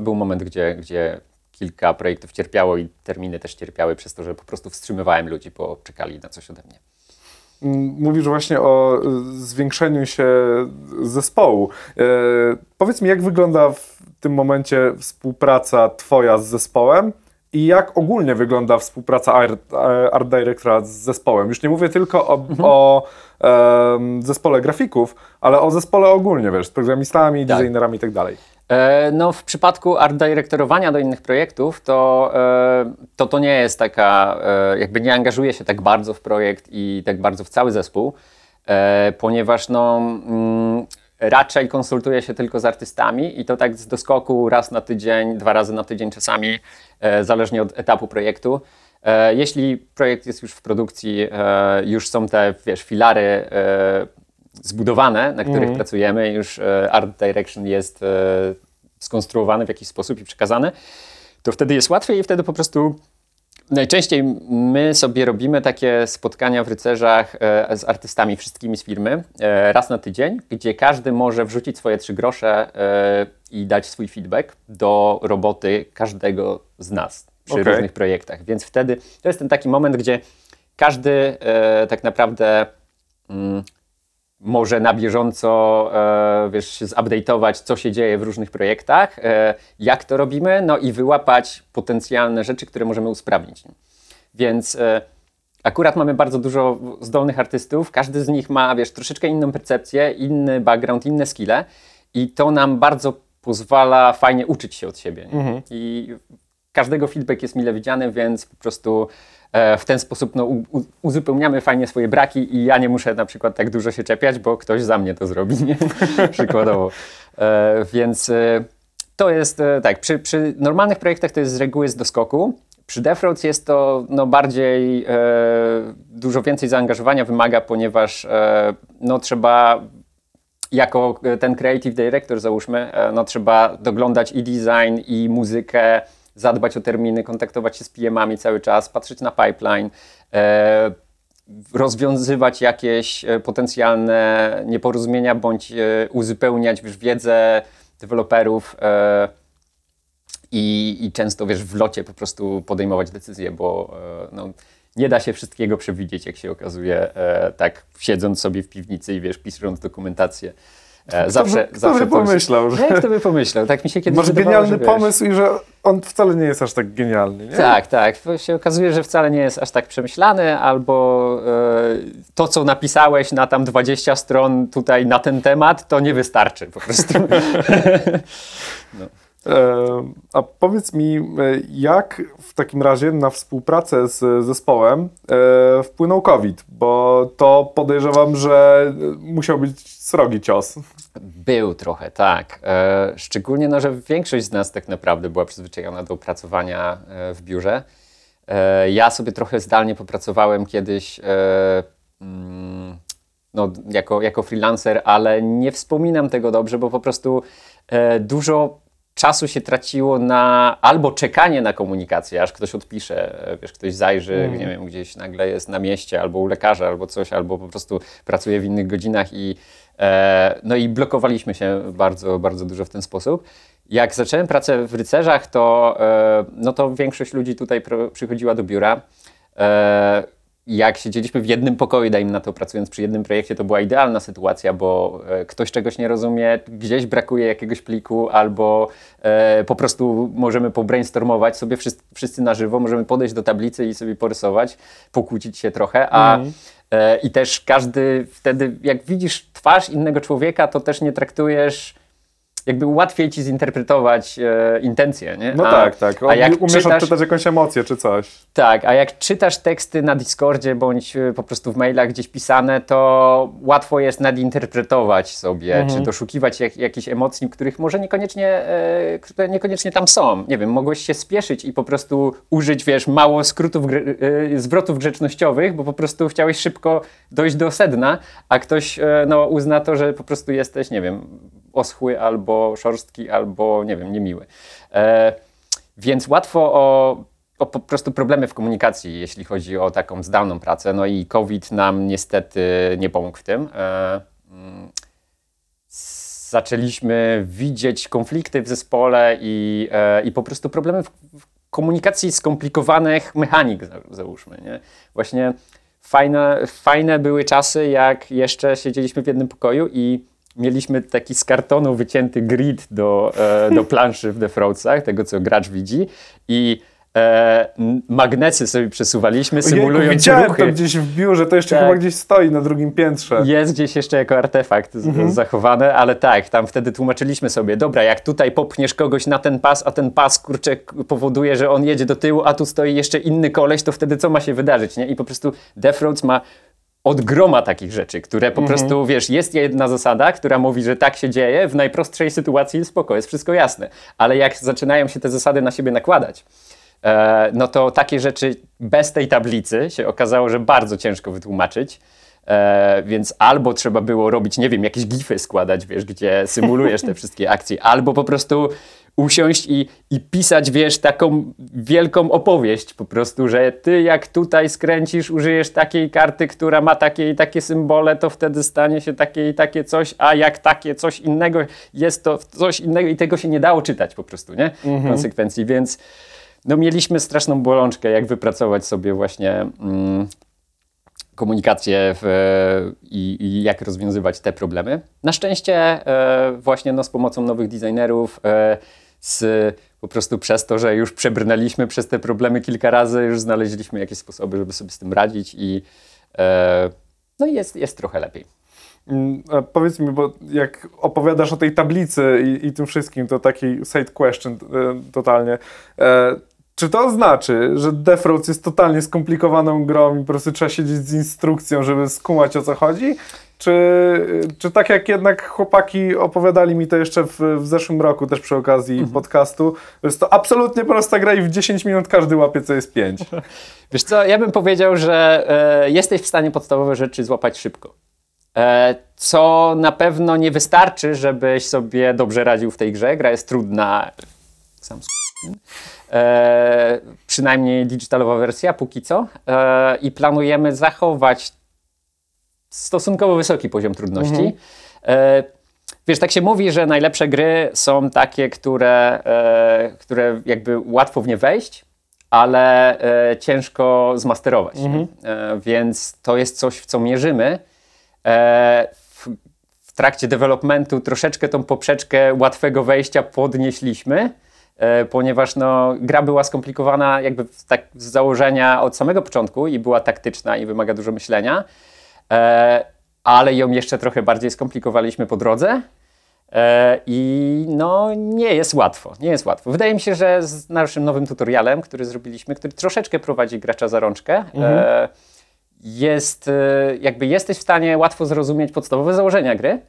Był moment, gdzie, gdzie kilka projektów cierpiało i terminy też cierpiały przez to, że po prostu wstrzymywałem ludzi, bo czekali na coś ode mnie. Mówisz właśnie o y, zwiększeniu się zespołu. E, powiedz mi, jak wygląda w tym momencie współpraca Twoja z zespołem i jak ogólnie wygląda współpraca art, art directora z zespołem? Już nie mówię tylko o, Mhm. o zespole grafików, ale o zespole ogólnie, wiesz, z programistami, Tak. designerami i tak dalej. E, No, w przypadku art dyrektorowania do innych projektów, to, e, to to nie jest taka, e, jakby nie angażuje się tak bardzo w projekt i tak bardzo w cały zespół, e, ponieważ no, mm, raczej konsultuje się tylko z artystami i to tak z doskoku raz na tydzień, dwa razy na tydzień czasami, e, zależnie od etapu projektu. E, Jeśli projekt jest już w produkcji, e, już są te, wiesz, filary zbudowane, na których pracujemy, już art direction jest skonstruowany w jakiś sposób i przekazany, to wtedy jest łatwiej i wtedy po prostu najczęściej my sobie robimy takie spotkania w rycerzach e, z artystami, wszystkimi z firmy, e, raz na tydzień, gdzie każdy może wrzucić swoje trzy grosze e, i dać swój feedback do roboty każdego z nas przy Okej. różnych projektach. Więc wtedy to jest ten taki moment, gdzie każdy tak naprawdę mm, może na bieżąco e, wiesz, zupdate'ować, co się dzieje w różnych projektach, e, jak to robimy, no i wyłapać potencjalne rzeczy, które możemy usprawnić. Więc e, akurat mamy bardzo dużo zdolnych artystów, każdy z nich ma, wiesz, troszeczkę inną percepcję, inny background, inne skille i to nam bardzo pozwala fajnie uczyć się od siebie. Nie? I każdego feedback jest mile widziany, więc po prostu w ten sposób no, uzupełniamy fajnie swoje braki i ja nie muszę na przykład tak dużo się czepiać, bo ktoś za mnie to zrobi, nie? (laughs) przykładowo. E, więc e, to jest e, tak, przy, przy normalnych projektach to jest z reguły z doskoku. Przy Defrauds jest to no, bardziej, e, dużo więcej zaangażowania wymaga, ponieważ e, no, trzeba jako e, ten creative director załóżmy, e, no trzeba doglądać i design, i muzykę, zadbać o terminy, kontaktować się z PM-ami cały czas, patrzeć na pipeline, e, rozwiązywać jakieś e, potencjalne nieporozumienia, bądź e, uzupełniać wiesz, wiedzę deweloperów i, i często wiesz, w locie po prostu podejmować decyzje, bo no, nie da się wszystkiego przewidzieć, jak się okazuje, tak siedząc sobie w piwnicy i wiesz, pisząc dokumentację. E, zawsze, kto zawsze by to jest- pomyślał, że- Jak to by pomyślał? Tak mi się kiedyś Masz genialny że, wiesz, pomysł i że on wcale nie jest aż tak genialny, nie? tak, tak. Się okazuje, że wcale nie jest aż tak przemyślany, albo e, to, co napisałeś na tam 20 stron tutaj na ten temat, to nie wystarczy po prostu. E, (laughs) (laughs) a powiedz mi, e, jak w takim razie na współpracę z zespołem e, wpłynął COVID? Bo to podejrzewam, że musiał być srogi cios. Był trochę, tak. E, szczególnie, no, że większość z nas tak naprawdę była przyzwyczajona do pracowania e, w biurze. E, ja sobie trochę zdalnie popracowałem kiedyś e, mm, no, jako, jako freelancer, ale nie wspominam tego dobrze, bo po prostu e, dużo czasu się traciło na albo czekanie na komunikację, aż ktoś odpisze, e, wiesz, ktoś zajrzy, nie wiem, gdzieś nagle jest na mieście, albo u lekarza, albo coś, albo po prostu pracuje w innych godzinach i e, no i blokowaliśmy się bardzo, bardzo dużo w ten sposób. Jak zacząłem pracę w rycerzach, to, e, no to większość ludzi tutaj pro, przychodziła do biura. E, jak siedzieliśmy w jednym pokoju, dajmy na to, pracując przy jednym projekcie, to była idealna sytuacja, bo e, ktoś czegoś nie rozumie, gdzieś brakuje jakiegoś pliku, albo e, po prostu możemy pobrainstormować sobie wszyscy, wszyscy na żywo, możemy podejść do tablicy i sobie porysować, pokłócić się trochę, a e, i też każdy wtedy, jak widzisz twarz innego człowieka, to też nie traktujesz jakby łatwiej ci zinterpretować e, intencje, nie? No a, tak, tak. A jak Umiesz czytasz, odczytać jakąś emocję czy coś. tak, a jak czytasz teksty na Discordzie bądź y, po prostu w mailach gdzieś pisane, to łatwo jest nadinterpretować sobie, czy doszukiwać jak, jakichś emocji, których może niekoniecznie, e, które niekoniecznie tam są. Nie wiem, mogłeś się spieszyć i po prostu użyć, wiesz, mało skrótów, e, zwrotów grzecznościowych, bo po prostu chciałeś szybko dojść do sedna, a ktoś e, no, uzna to, że po prostu jesteś, nie wiem, oschły albo szorstki, albo, nie wiem, niemiły. E, więc łatwo o, o po prostu problemy w komunikacji, jeśli chodzi o taką zdalną pracę. No i COVID nam niestety nie pomógł w tym. E, mm, zaczęliśmy widzieć konflikty w zespole i, e, i po prostu problemy w, w komunikacji skomplikowanych mechanik, za- załóżmy. Nie? Właśnie fajne, fajne były czasy, jak jeszcze siedzieliśmy w jednym pokoju i mieliśmy taki z kartonu wycięty grid do, e, do (laughs) planszy w Defraudsach, tego co gracz widzi i e, magnesy sobie przesuwaliśmy, Ojejku, symulując widziałem ruchy. to gdzieś w biurze, to jeszcze Tak. chyba gdzieś stoi na drugim piętrze. Jest gdzieś jeszcze jako artefakt Mhm. zachowane, ale tak, tam wtedy tłumaczyliśmy sobie, dobra, jak tutaj popchniesz kogoś na ten pas, a ten pas, kurczę, powoduje, że on jedzie do tyłu, a tu stoi jeszcze inny koleś, to wtedy co ma się wydarzyć, nie? I po prostu Death Roads ma od groma takich rzeczy, które po Mhm. prostu, wiesz, jest jedna zasada, która mówi, że tak się dzieje, w najprostszej sytuacji spoko, jest wszystko jasne, ale jak zaczynają się te zasady na siebie nakładać, e, no to takie rzeczy bez tej tablicy się okazało, że bardzo ciężko wytłumaczyć. E, więc albo trzeba było robić, nie wiem, jakieś gify składać, wiesz, gdzie symulujesz te wszystkie akcje, albo po prostu usiąść i, i pisać, wiesz, taką wielką opowieść po prostu, że ty jak tutaj skręcisz, użyjesz takiej karty, która ma takie i takie symbole, to wtedy stanie się takie i takie coś, a jak takie coś innego jest to coś innego i tego się nie dało czytać po prostu, nie? W konsekwencji, więc no mieliśmy straszną bolączkę, jak wypracować sobie właśnie mm, komunikację w, i, i jak rozwiązywać te problemy. Na szczęście e, właśnie no, z pomocą nowych designerów, e, z, po prostu przez to, że już przebrnęliśmy przez te problemy kilka razy, już znaleźliśmy jakieś sposoby, żeby sobie z tym radzić i e, no jest, jest trochę lepiej. Mm, a Powiedz mi, bo jak opowiadasz o tej tablicy i, i tym wszystkim, to taki side question e, totalnie. E, czy to znaczy, że Death Roads jest totalnie skomplikowaną grą i po prostu trzeba siedzieć z instrukcją, żeby skumać o co chodzi? Czy, czy tak jak jednak chłopaki opowiadali mi to jeszcze w, w zeszłym roku, też przy okazji podcastu, że jest to absolutnie prosta gra i w 10 minut każdy łapie co jest 5. (laughs) Wiesz co, ja bym powiedział, że e, jesteś w stanie podstawowe rzeczy złapać szybko. E, co na pewno nie wystarczy, żebyś sobie dobrze radził w tej grze. Gra jest trudna. Sam e, przynajmniej digitalowa wersja póki co. E, I planujemy zachować stosunkowo wysoki poziom trudności. E, wiesz, tak się mówi, że najlepsze gry są takie, które, e, które jakby łatwo w nie wejść, ale e, ciężko zmasterować. nie? E, więc to jest coś, w co mierzymy. W, w trakcie developmentu troszeczkę tą poprzeczkę łatwego wejścia podnieśliśmy, ponieważ no, gra była skomplikowana jakby tak, z założenia od samego początku i była taktyczna i wymaga dużo myślenia, e, ale ją jeszcze trochę bardziej skomplikowaliśmy po drodze. E, I no, nie jest łatwo, nie jest łatwo. Wydaje mi się, że z naszym nowym tutorialem, który zrobiliśmy, który troszeczkę prowadzi gracza za rączkę, e, jest, e, jakby jesteś w stanie łatwo zrozumieć podstawowe założenia gry.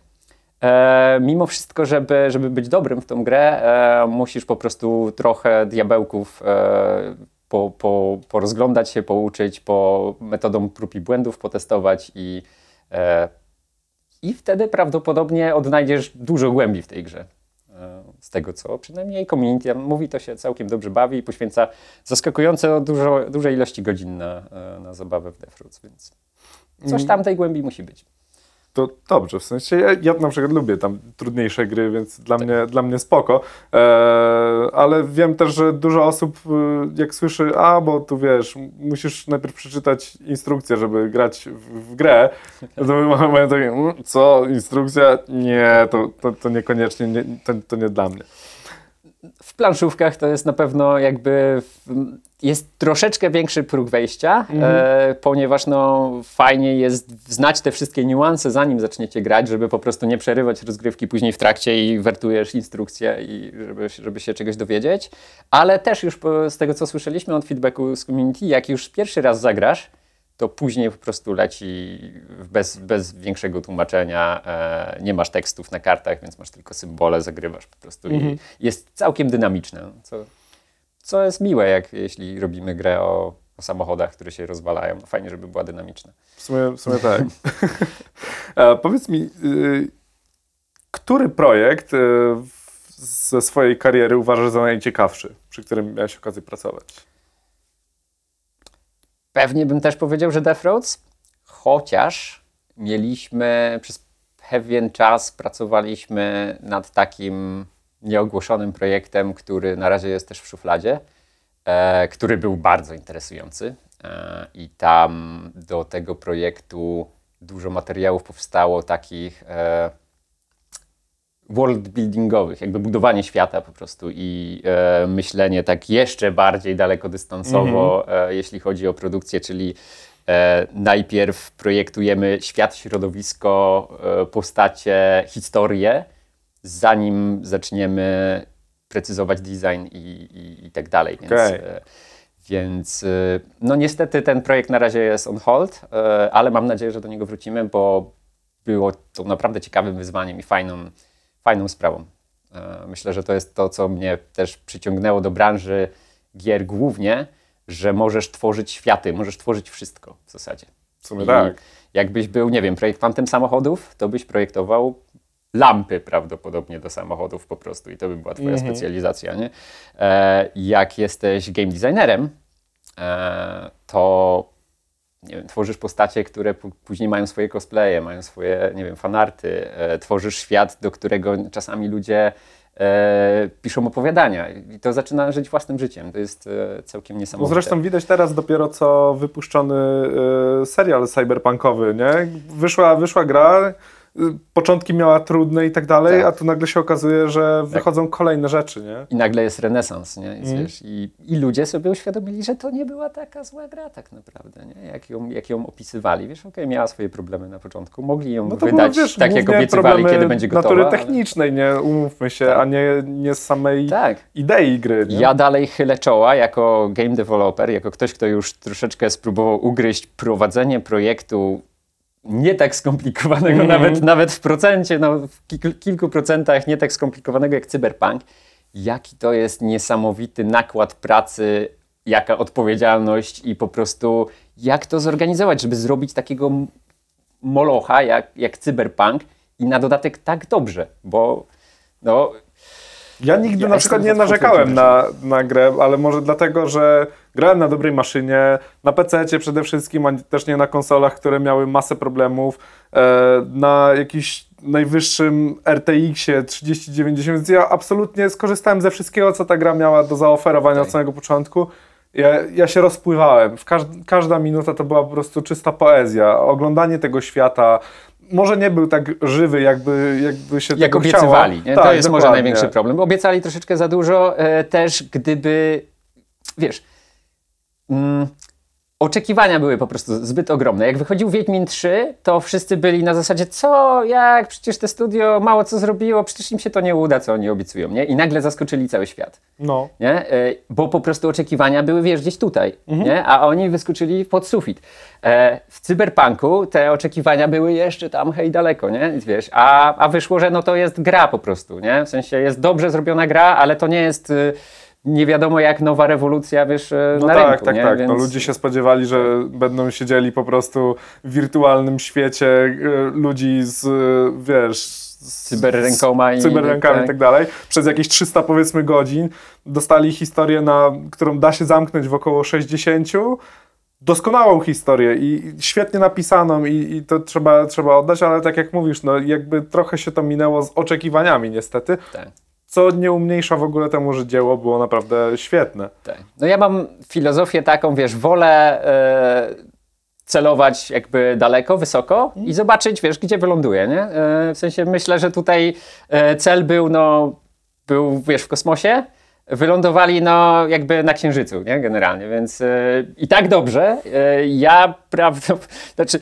E, mimo wszystko, żeby, żeby być dobrym w tą grę, e, musisz po prostu trochę diabełków e, po, po, porozglądać się, pouczyć, po metodą prób i błędów potestować i, e, i wtedy prawdopodobnie odnajdziesz dużo głębi w tej grze. E, Z tego co przynajmniej community mówi, to się całkiem dobrze bawi i poświęca zaskakująco dużo, duże ilości godzin na, e, na zabawę w Death Roots, więc coś tam tej głębi musi być. To dobrze, w sensie ja, ja na przykład lubię tam trudniejsze gry, więc dla, mnie, dla mnie spoko, e, ale wiem też, że dużo osób e, jak słyszy, a bo tu wiesz, musisz najpierw przeczytać instrukcję, żeby grać w, w grę, (laughs) to mają takie, "Mm, co, instrukcja? Nie, to, to, to niekoniecznie, nie, to, to nie dla mnie. W planszówkach to jest na pewno jakby jest troszeczkę większy próg wejścia, e, ponieważ no fajnie jest znać te wszystkie niuanse zanim zaczniecie grać, żeby po prostu nie przerywać rozgrywki później w trakcie i wertujesz instrukcję i żeby, żeby się czegoś dowiedzieć, ale też już po, z tego co słyszeliśmy od feedbacku z community, jak już pierwszy raz zagrasz, to później po prostu leci bez, bez większego tłumaczenia. E, nie masz tekstów na kartach, więc masz tylko symbole, zagrywasz po prostu i jest całkiem dynamiczne. Co, co jest miłe, jak jeśli robimy grę o, o samochodach, które się rozwalają. No fajnie, żeby była dynamiczna. W sumie, w sumie tak. (laughs) e, powiedz mi, y, który projekt y, w- ze swojej kariery uważasz za najciekawszy, przy którym miałeś okazję pracować? Pewnie bym też powiedział, że Death Roads, chociaż mieliśmy przez pewien czas pracowaliśmy nad takim nieogłoszonym projektem, który na razie jest też w szufladzie, e, który był bardzo interesujący. E, I tam do tego projektu dużo materiałów powstało takich e, world buildingowych, jakby budowanie świata po prostu i e, myślenie tak jeszcze bardziej dalekodystansowo, e, jeśli chodzi o produkcję, czyli e, najpierw projektujemy świat, środowisko, e, postacie, historię, zanim zaczniemy precyzować design i, i, i tak dalej. Więc, Okej. e, więc e, no niestety ten projekt na razie jest on hold, ale mam nadzieję, że do niego wrócimy, bo było to naprawdę ciekawym wyzwaniem i fajną, fajną sprawą. E, Myślę, że to jest to, co mnie też przyciągnęło do branży gier głównie, że możesz tworzyć światy, możesz tworzyć wszystko w zasadzie. W sumie I tak. Jakbyś był, nie wiem, projektantem samochodów, to byś projektował lampy prawdopodobnie do samochodów po prostu i to by była twoja Mhm. specjalizacja, nie? E, jak jesteś game designerem, e, to wiem, tworzysz postacie, które później mają swoje cosplaye, mają swoje, nie wiem, fanarty, e, tworzysz świat, do którego czasami ludzie e, piszą opowiadania i to zaczyna żyć własnym życiem. To jest e, całkiem No niesamowite. zresztą widać teraz dopiero co wypuszczony y, serial cyberpunkowy, nie? Wyszła, wyszła gra, początki miała trudne i tak dalej, Tak. a tu nagle się okazuje, że wychodzą kolejne rzeczy, nie? I nagle jest renesans, nie? I, Mm. wiesz, i, I ludzie sobie uświadomili, że to nie była taka zła gra tak naprawdę, nie? Jak ją, jak ją opisywali. Wiesz, okej, miała swoje problemy na początku, mogli ją No to wydać były, wiesz, tak, jak obiecywali, kiedy będzie gotowa. natury technicznej, nie? Umówmy się, Tak. a nie, nie z samej Tak. idei gry, nie? Ja dalej chylę czoła jako game developer, jako ktoś, kto już troszeczkę spróbował ugryźć prowadzenie projektu nie tak skomplikowanego, Mhm. nawet, nawet w procencie, no w kil- kilku procentach nie tak skomplikowanego jak Cyberpunk. Jaki to jest niesamowity nakład pracy, jaka odpowiedzialność i po prostu jak to zorganizować, żeby zrobić takiego molocha jak, jak Cyberpunk i na dodatek tak dobrze, bo no, Ja nigdy Ja na przykład nie narzekałem na, na grę, ale może dlatego, że grałem na dobrej maszynie, na PC przede wszystkim, a też nie na konsolach, które miały masę problemów, e, na jakiś najwyższym RTX-ie 3090, więc ja absolutnie skorzystałem ze wszystkiego, co ta gra miała do zaoferowania od samego początku. Ja, ja się rozpływałem. W każd każda minuta to była po prostu czysta poezja. Oglądanie tego świata może nie był tak żywy, jakby, jakby się jak obiecywali. Tak, to jest może dokładnie. największy problem. Obiecali troszeczkę za dużo, e, też gdyby, wiesz, mm, oczekiwania były po prostu zbyt ogromne. Jak wychodził Wiedźmin 3, to wszyscy byli na zasadzie, co, jak, przecież te studio mało co zrobiło, przecież im się to nie uda, co oni obiecują, nie? I nagle zaskoczyli cały świat No. nie? E, Bo po prostu oczekiwania były, wiesz, gdzieś tutaj, Mhm. nie? A oni wyskoczyli pod sufit. E, W cyberpunku te oczekiwania były jeszcze tam, hej, daleko, nie? Wiesz, a, a wyszło, że no to jest gra po prostu, nie? W sensie jest dobrze zrobiona gra, ale to nie jest y, nie wiadomo jak nowa rewolucja, wiesz, y, No na tak, rynku, tak, nie? tak. Więc... No, ludzie się spodziewali, że będą siedzieli po prostu w wirtualnym świecie e, ludzi z, e, wiesz... Z, Cyberrękoma i- cyberrękami i tak. tak dalej. Przez jakieś 300 powiedzmy godzin dostali historię, na, którą da się zamknąć w około 60. Doskonałą historię i i świetnie napisaną i, i to trzeba, trzeba oddać, ale tak jak mówisz, no jakby trochę się to minęło z oczekiwaniami niestety, Tak. Co nie umniejsza w ogóle temu, że dzieło było naprawdę świetne. Tak. No ja mam filozofię taką, wiesz, wolę e, celować jakby daleko, wysoko i zobaczyć, wiesz, gdzie wyląduję, nie? E, w sensie myślę, że tutaj e, cel był, no, był, wiesz, w kosmosie, wylądowali, no, jakby na Księżycu, nie? Generalnie, więc i tak dobrze. Ja, prawda, (laughs) znaczy,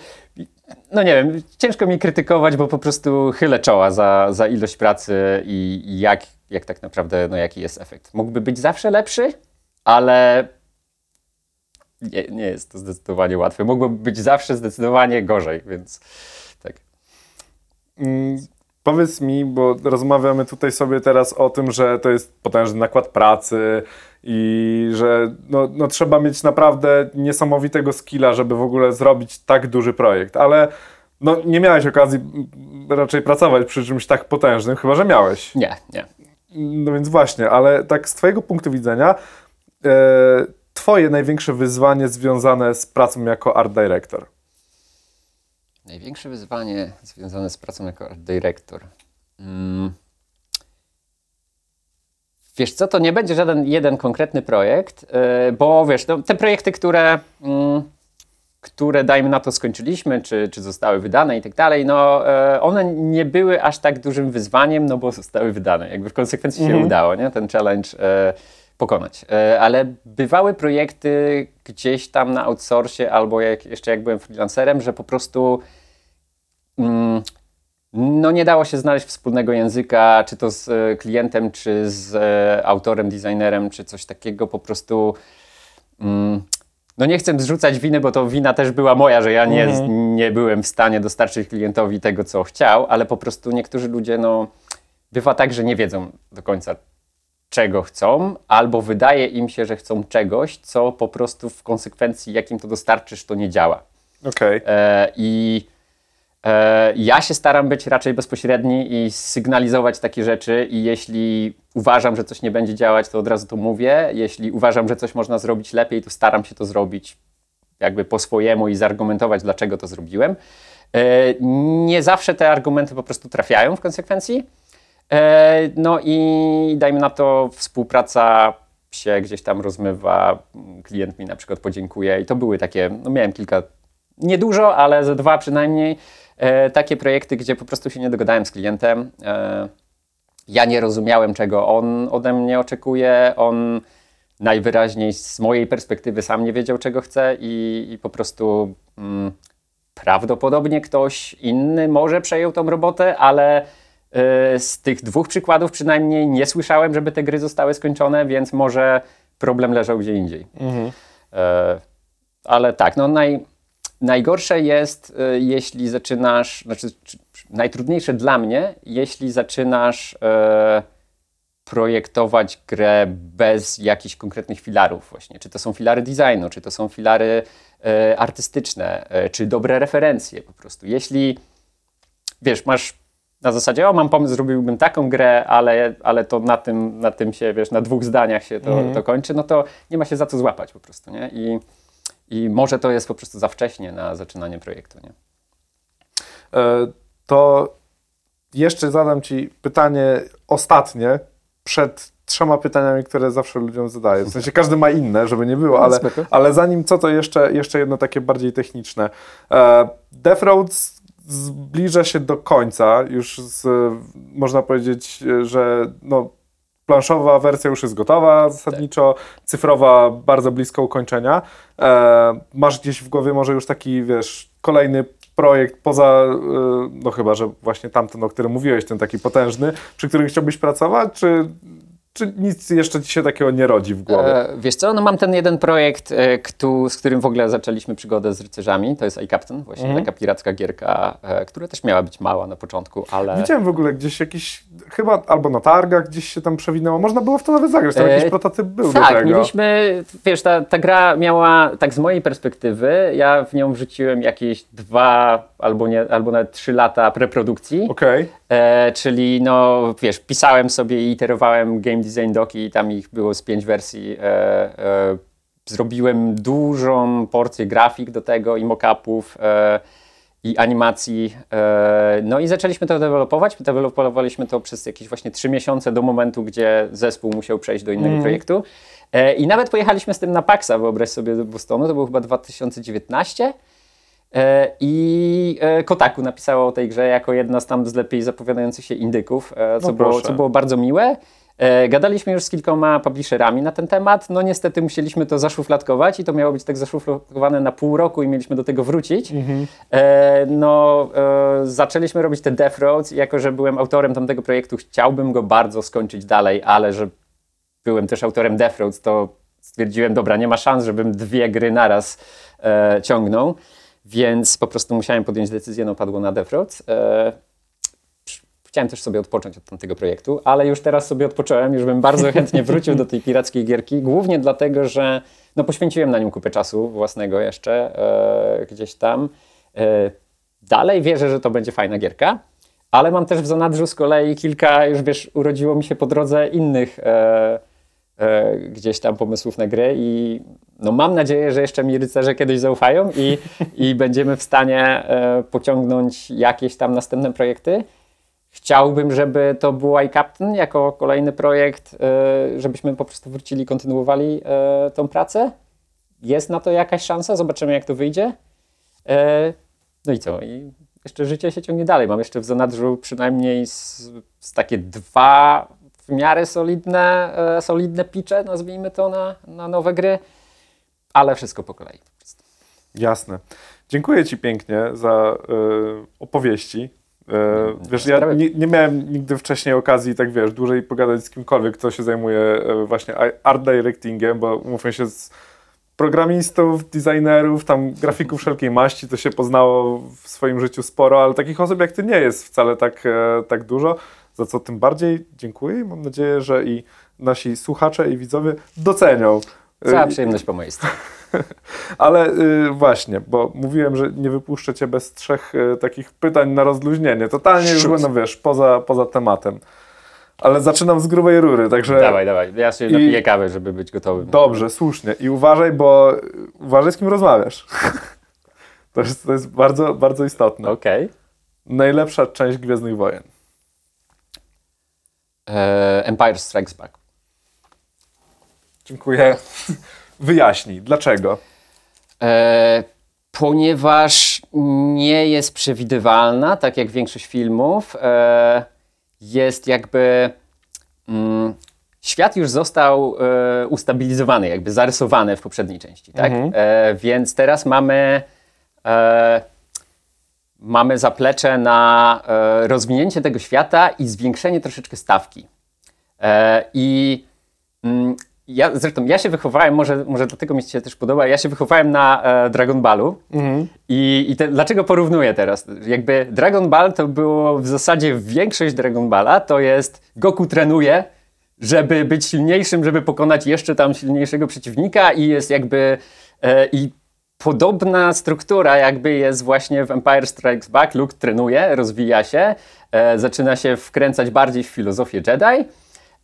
no nie wiem, ciężko mi krytykować, bo po prostu chylę czoła za, za ilość pracy i, i jak, jak tak naprawdę, no jaki jest efekt. Mógłby być zawsze lepszy, ale nie, nie jest to zdecydowanie łatwe. Mogłoby być zawsze zdecydowanie gorzej, więc tak. Powiedz mi, bo rozmawiamy tutaj sobie teraz o tym, że to jest potężny nakład pracy i że no, no trzeba mieć naprawdę niesamowitego skilla, żeby w ogóle zrobić tak duży projekt, ale no, nie miałeś okazji mm, raczej pracować przy czymś tak potężnym, chyba że miałeś. Nie, nie. No więc właśnie, ale tak z Twojego punktu widzenia, e, Twoje największe wyzwanie związane z pracą jako art director. Największe wyzwanie związane z pracą jako art director. Mm. Wiesz co, to nie będzie żaden jeden konkretny projekt, yy, bo wiesz, no, te projekty, które, mm, które dajmy na to skończyliśmy, czy, czy zostały wydane i tak dalej, no e, one nie były aż tak dużym wyzwaniem, no bo zostały wydane. Jakby w konsekwencji się udało, nie? Ten challenge e, pokonać. E, ale bywały projekty gdzieś tam na outsourcie albo jak, jeszcze jak byłem freelancerem, że po prostu mm, no nie dało się znaleźć wspólnego języka, czy to z e, klientem, czy z e, autorem, designerem, czy coś takiego. Po prostu mm, no nie chcę zrzucać winy, bo to wina też była moja, że ja nie, nie byłem w stanie dostarczyć klientowi tego, co chciał, ale po prostu niektórzy ludzie, no bywa tak, że nie wiedzą do końca, czego chcą, albo wydaje im się, że chcą czegoś, co po prostu w konsekwencji, jakim to dostarczysz, to nie działa. Okej. E, I e, ja się staram być raczej bezpośredni i sygnalizować takie rzeczy. I jeśli uważam, że coś nie będzie działać, to od razu to mówię. Jeśli uważam, że coś można zrobić lepiej, to staram się to zrobić jakby po swojemu i zargumentować, dlaczego to zrobiłem. E, nie zawsze te argumenty po prostu trafiają w konsekwencji. E, no i dajmy na to, współpraca się gdzieś tam rozmywa, klient mi na przykład podziękuje i to były takie, no miałem kilka, niedużo, ale ze dwa przynajmniej, e, takie projekty, gdzie po prostu się nie dogadałem z klientem. E, ja nie rozumiałem, czego on ode mnie oczekuje, on najwyraźniej z mojej perspektywy sam nie wiedział, czego chce i, i po prostu mm, prawdopodobnie ktoś inny może przejął tą robotę, ale z tych dwóch przykładów przynajmniej nie słyszałem, żeby te gry zostały skończone, więc może problem leżał gdzie indziej. E, ale tak, no naj, najgorsze jest, y, jeśli zaczynasz, znaczy czy, czy, najtrudniejsze dla mnie, jeśli zaczynasz e, projektować grę bez jakichś konkretnych filarów właśnie. Czy to są filary designu, czy to są filary e, artystyczne, e, czy dobre referencje po prostu. Jeśli, wiesz, masz na zasadzie, o mam pomysł, zrobiłbym taką grę, ale, ale to na tym, na tym się, wiesz, na dwóch zdaniach się to, to kończy, no to nie ma się za co złapać po prostu, nie? I, I może to jest po prostu za wcześnie na zaczynanie projektu, nie? E, To jeszcze zadam Ci pytanie ostatnie przed trzema pytaniami, które zawsze ludziom zadaję. W sensie każdy ma inne, żeby nie było, ale, spoko. ale zanim co, to jeszcze, jeszcze jedno takie bardziej techniczne. E, Death Road zbliża się do końca, już z, można powiedzieć, że no, planszowa wersja już jest gotowa zasadniczo, cyfrowa bardzo blisko ukończenia. E, masz gdzieś w głowie może już taki, wiesz, kolejny projekt poza, e, no chyba, że właśnie tamten, o którym mówiłeś, ten taki potężny, przy którym chciałbyś pracować, czy, czy nic jeszcze ci się takiego nie rodzi w głowie? E, wiesz co, no mam ten jeden projekt, e, ktu, z którym w ogóle zaczęliśmy przygodę z rycerzami, to jest iCaptain, właśnie Mhm. taka piracka gierka, e, która też miała być mała na początku, ale... Widziałem w ogóle gdzieś jakiś, chyba albo na targach gdzieś się tam przewinęło, można było w to nawet zagrać, tam E, jakiś prototyp był do Tak, tego. mieliśmy, wiesz, ta, ta gra miała, tak z mojej perspektywy, ja w nią wrzuciłem jakieś dwa albo, nie, albo nawet trzy lata preprodukcji. Okej, E, czyli no, wiesz, pisałem sobie i iterowałem game design doki i tam ich było z pięć wersji. E, e, zrobiłem dużą porcję grafik do tego i mock-upów e, i animacji. No i zaczęliśmy to dewelopować. Dewelopowaliśmy to przez jakieś właśnie trzy miesiące do momentu, gdzie zespół musiał przejść do innego projektu. E, I nawet pojechaliśmy z tym na PAXa, wyobraź sobie, do Bostonu. To był chyba 2019. E, I Kotaku napisało o tej grze jako jedna z tam z lepiej zapowiadających się indyków, co, No było, co było bardzo miłe. E, Gadaliśmy już z kilkoma publisherami na ten temat. No niestety musieliśmy to zaszufladkować i to miało być tak zaszufladkowane na pół roku i mieliśmy do tego wrócić. E, No e, zaczęliśmy robić te Death Roads i jako, że byłem autorem tamtego projektu, chciałbym go bardzo skończyć dalej, ale że byłem też autorem Death Roads, to stwierdziłem, dobra, nie ma szans, żebym dwie gry naraz e, ciągnął, więc po prostu musiałem podjąć decyzję, no padło na Death Roads. E, chciałem też sobie odpocząć od tamtego projektu, ale już teraz sobie odpocząłem, już bym bardzo (laughs) chętnie wrócił do tej pirackiej gierki, głównie dlatego, że no, poświęciłem na nią kupę czasu własnego jeszcze e, gdzieś tam. E, dalej wierzę, że to będzie fajna gierka, ale mam też w zanadrzu z kolei kilka, już wiesz, urodziło mi się po drodze innych e, e, gdzieś tam pomysłów na gry i no mam nadzieję, że jeszcze mi rycerze kiedyś zaufają i, (laughs) i będziemy w stanie e, pociągnąć jakieś tam następne projekty. Chciałbym, żeby to był iCaptain jako kolejny projekt, e, żebyśmy po prostu wrócili, kontynuowali e, tą pracę. Jest na to jakaś szansa, zobaczymy jak to wyjdzie. E, no i co? I jeszcze życie się ciągnie dalej. Mam jeszcze w zanadrzu przynajmniej z, z takie dwa w miarę solidne, solidne pitche, nazwijmy to, na, na nowe gry, ale wszystko po kolei. Jasne. Dziękuję Ci pięknie za y, opowieści. Y, wiesz, ja sprawy. nie, nie miałem nigdy wcześniej okazji, tak wiesz, dłużej pogadać z kimkolwiek, kto się zajmuje y, właśnie art directingiem, bo umówmy się z programistów, designerów, tam grafików wszelkiej maści, to się poznało w swoim życiu sporo, ale takich osób jak Ty nie jest wcale tak, e, tak dużo, za co tym bardziej dziękuję i mam nadzieję, że i nasi słuchacze i widzowie docenią. Cała przyjemność po mojej stronie. (laughs) ale y, właśnie, bo mówiłem, że nie wypuszczę cię bez trzech y, takich pytań na rozluźnienie. Totalnie już będę, wiesz, poza, poza tematem. Ale zaczynam z grubej rury, także Dawaj, dawaj. Ja się I- napiję kawy, żeby być gotowym. dobrze, słusznie. I uważaj, bo y, uważaj z kim rozmawiasz. (laughs) to, jest, to jest bardzo, bardzo istotne. Okej. Najlepsza część Gwiezdnych Wojen. E, Empire Strikes Back. Dziękuję. (laughs) Wyjaśnij, dlaczego? E, ponieważ nie jest przewidywalna, tak jak większość filmów. E, jest jakby. Mm, świat już został e, ustabilizowany, jakby zarysowany w poprzedniej części, tak? E, więc teraz mamy. E, mamy zaplecze na e, rozwinięcie tego świata i zwiększenie troszeczkę stawki. E, I mm, ja, zresztą ja się wychowałem, może, może dlatego mi się też podoba, ja się wychowałem na e, Dragon Ballu. I, i te, dlaczego porównuję teraz? Jakby Dragon Ball to było w zasadzie większość Dragon Balla, to jest Goku trenuje, żeby być silniejszym, żeby pokonać jeszcze tam silniejszego przeciwnika i jest jakby e, i podobna struktura jakby jest właśnie w Empire Strikes Back. Luke trenuje, rozwija się, e, zaczyna się wkręcać bardziej w filozofię Jedi,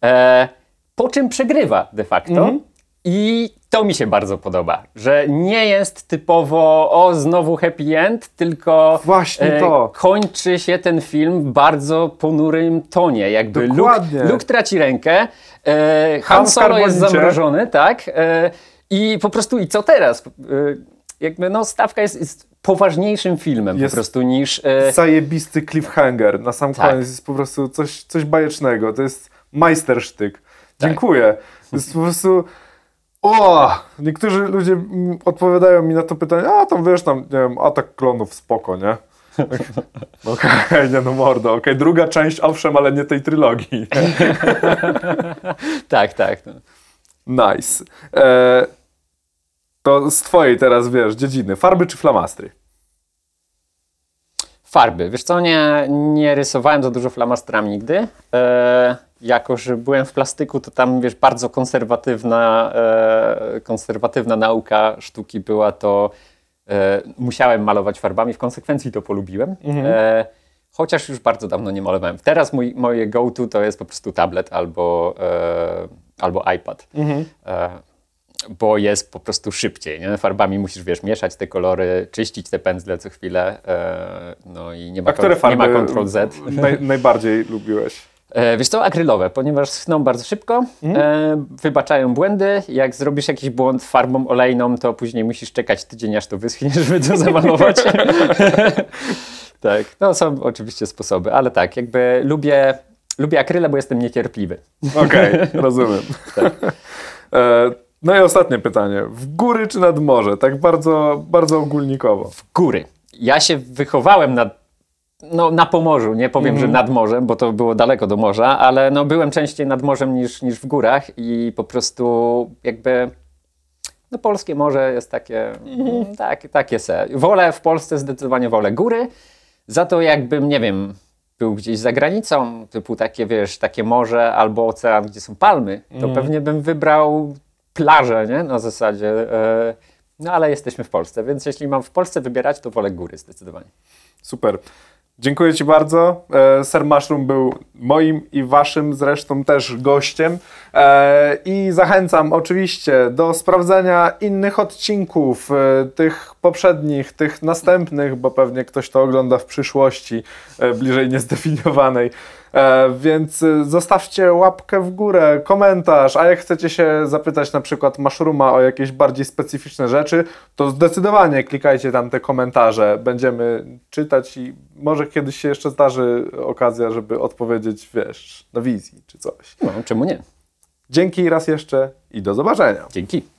e, po czym przegrywa de facto. I to mi się bardzo podoba, że nie jest typowo o znowu happy end, tylko Właśnie to. kończy się ten film w bardzo ponurym tonie. Jakby Luke, Dokładnie. Luke traci rękę, e, Han Solo jest zamrożony, tak? E, I po prostu i co teraz? E, jakby no stawka jest, jest poważniejszym filmem Jest- po prostu niż... E, Zajebisty cliffhanger. Na sam Tak. koniec jest po prostu coś, coś bajecznego. To jest majstersztyk. Tak. Dziękuję. To jest po prostu... O! Niektórzy ludzie odpowiadają mi na to pytanie, a tam wiesz, tam, nie wiem, atak klonów, spoko, nie? (laughs) Okej, (laughs) nie no mordo, okej, druga część, owszem, ale nie tej trylogii. (laughs) tak, tak. No. Nice. E, to z twojej teraz, wiesz, dziedziny, farby czy flamastry? Farby. Wiesz co, nie, nie rysowałem za dużo flamastrami nigdy. E, jako, że byłem w plastyku, to tam, wiesz, bardzo konserwatywna, e, konserwatywna nauka sztuki była, to e, musiałem malować farbami, w konsekwencji to polubiłem. E, chociaż już bardzo dawno nie malowałem. Teraz mój, moje go-to to jest po prostu tablet albo, e, albo iPad. E, bo jest po prostu szybciej. Nie? Farbami musisz, wiesz, mieszać te kolory, czyścić te pędzle co chwilę, e, no i nie ma, A które nie ma Ctrl-Z. naj, najbardziej lubiłeś? E, wiesz co, akrylowe, ponieważ schną bardzo szybko, e, wybaczają błędy. Jak zrobisz jakiś błąd farbą olejną, to później musisz czekać tydzień, aż to wyschnie, (laughs) żeby to zamalować. (laughs) tak, no są oczywiście sposoby, ale tak, jakby lubię, lubię akryle, bo jestem niecierpliwy. Okej, (laughs) rozumiem. E, no i ostatnie pytanie. W góry czy nad morze? Tak bardzo, bardzo ogólnikowo. góry. Ja się wychowałem na, no, na Pomorzu, nie powiem, że nad morzem, bo to było daleko do morza, ale no, byłem częściej nad morzem niż, niż w górach i po prostu jakby no, polskie morze jest takie, mm, tak, takie se. Wolę w Polsce zdecydowanie wolę góry, za to jakbym, nie wiem, był gdzieś za granicą, typu takie, wiesz, takie morze albo ocean, gdzie są palmy, to pewnie bym wybrał plażę, nie? Na zasadzie. E, no ale jesteśmy w Polsce, więc jeśli mam w Polsce wybierać, to wolę góry zdecydowanie. Super. Dziękuję Ci bardzo. E, Ser Mushroom był moim i Waszym zresztą też gościem. E, I zachęcam oczywiście do sprawdzenia innych odcinków, e, tych poprzednich, tych następnych, bo pewnie ktoś to ogląda w przyszłości, bliżej niezdefiniowanej. E, więc y, zostawcie łapkę w górę, komentarz, a jak chcecie się zapytać na przykład Mushrooma o jakieś bardziej specyficzne rzeczy, to zdecydowanie klikajcie tam te komentarze. Będziemy czytać i może kiedyś się jeszcze zdarzy okazja, żeby odpowiedzieć, wiesz, na wizji czy coś. No, czemu nie? Dzięki raz jeszcze i do zobaczenia. Dzięki.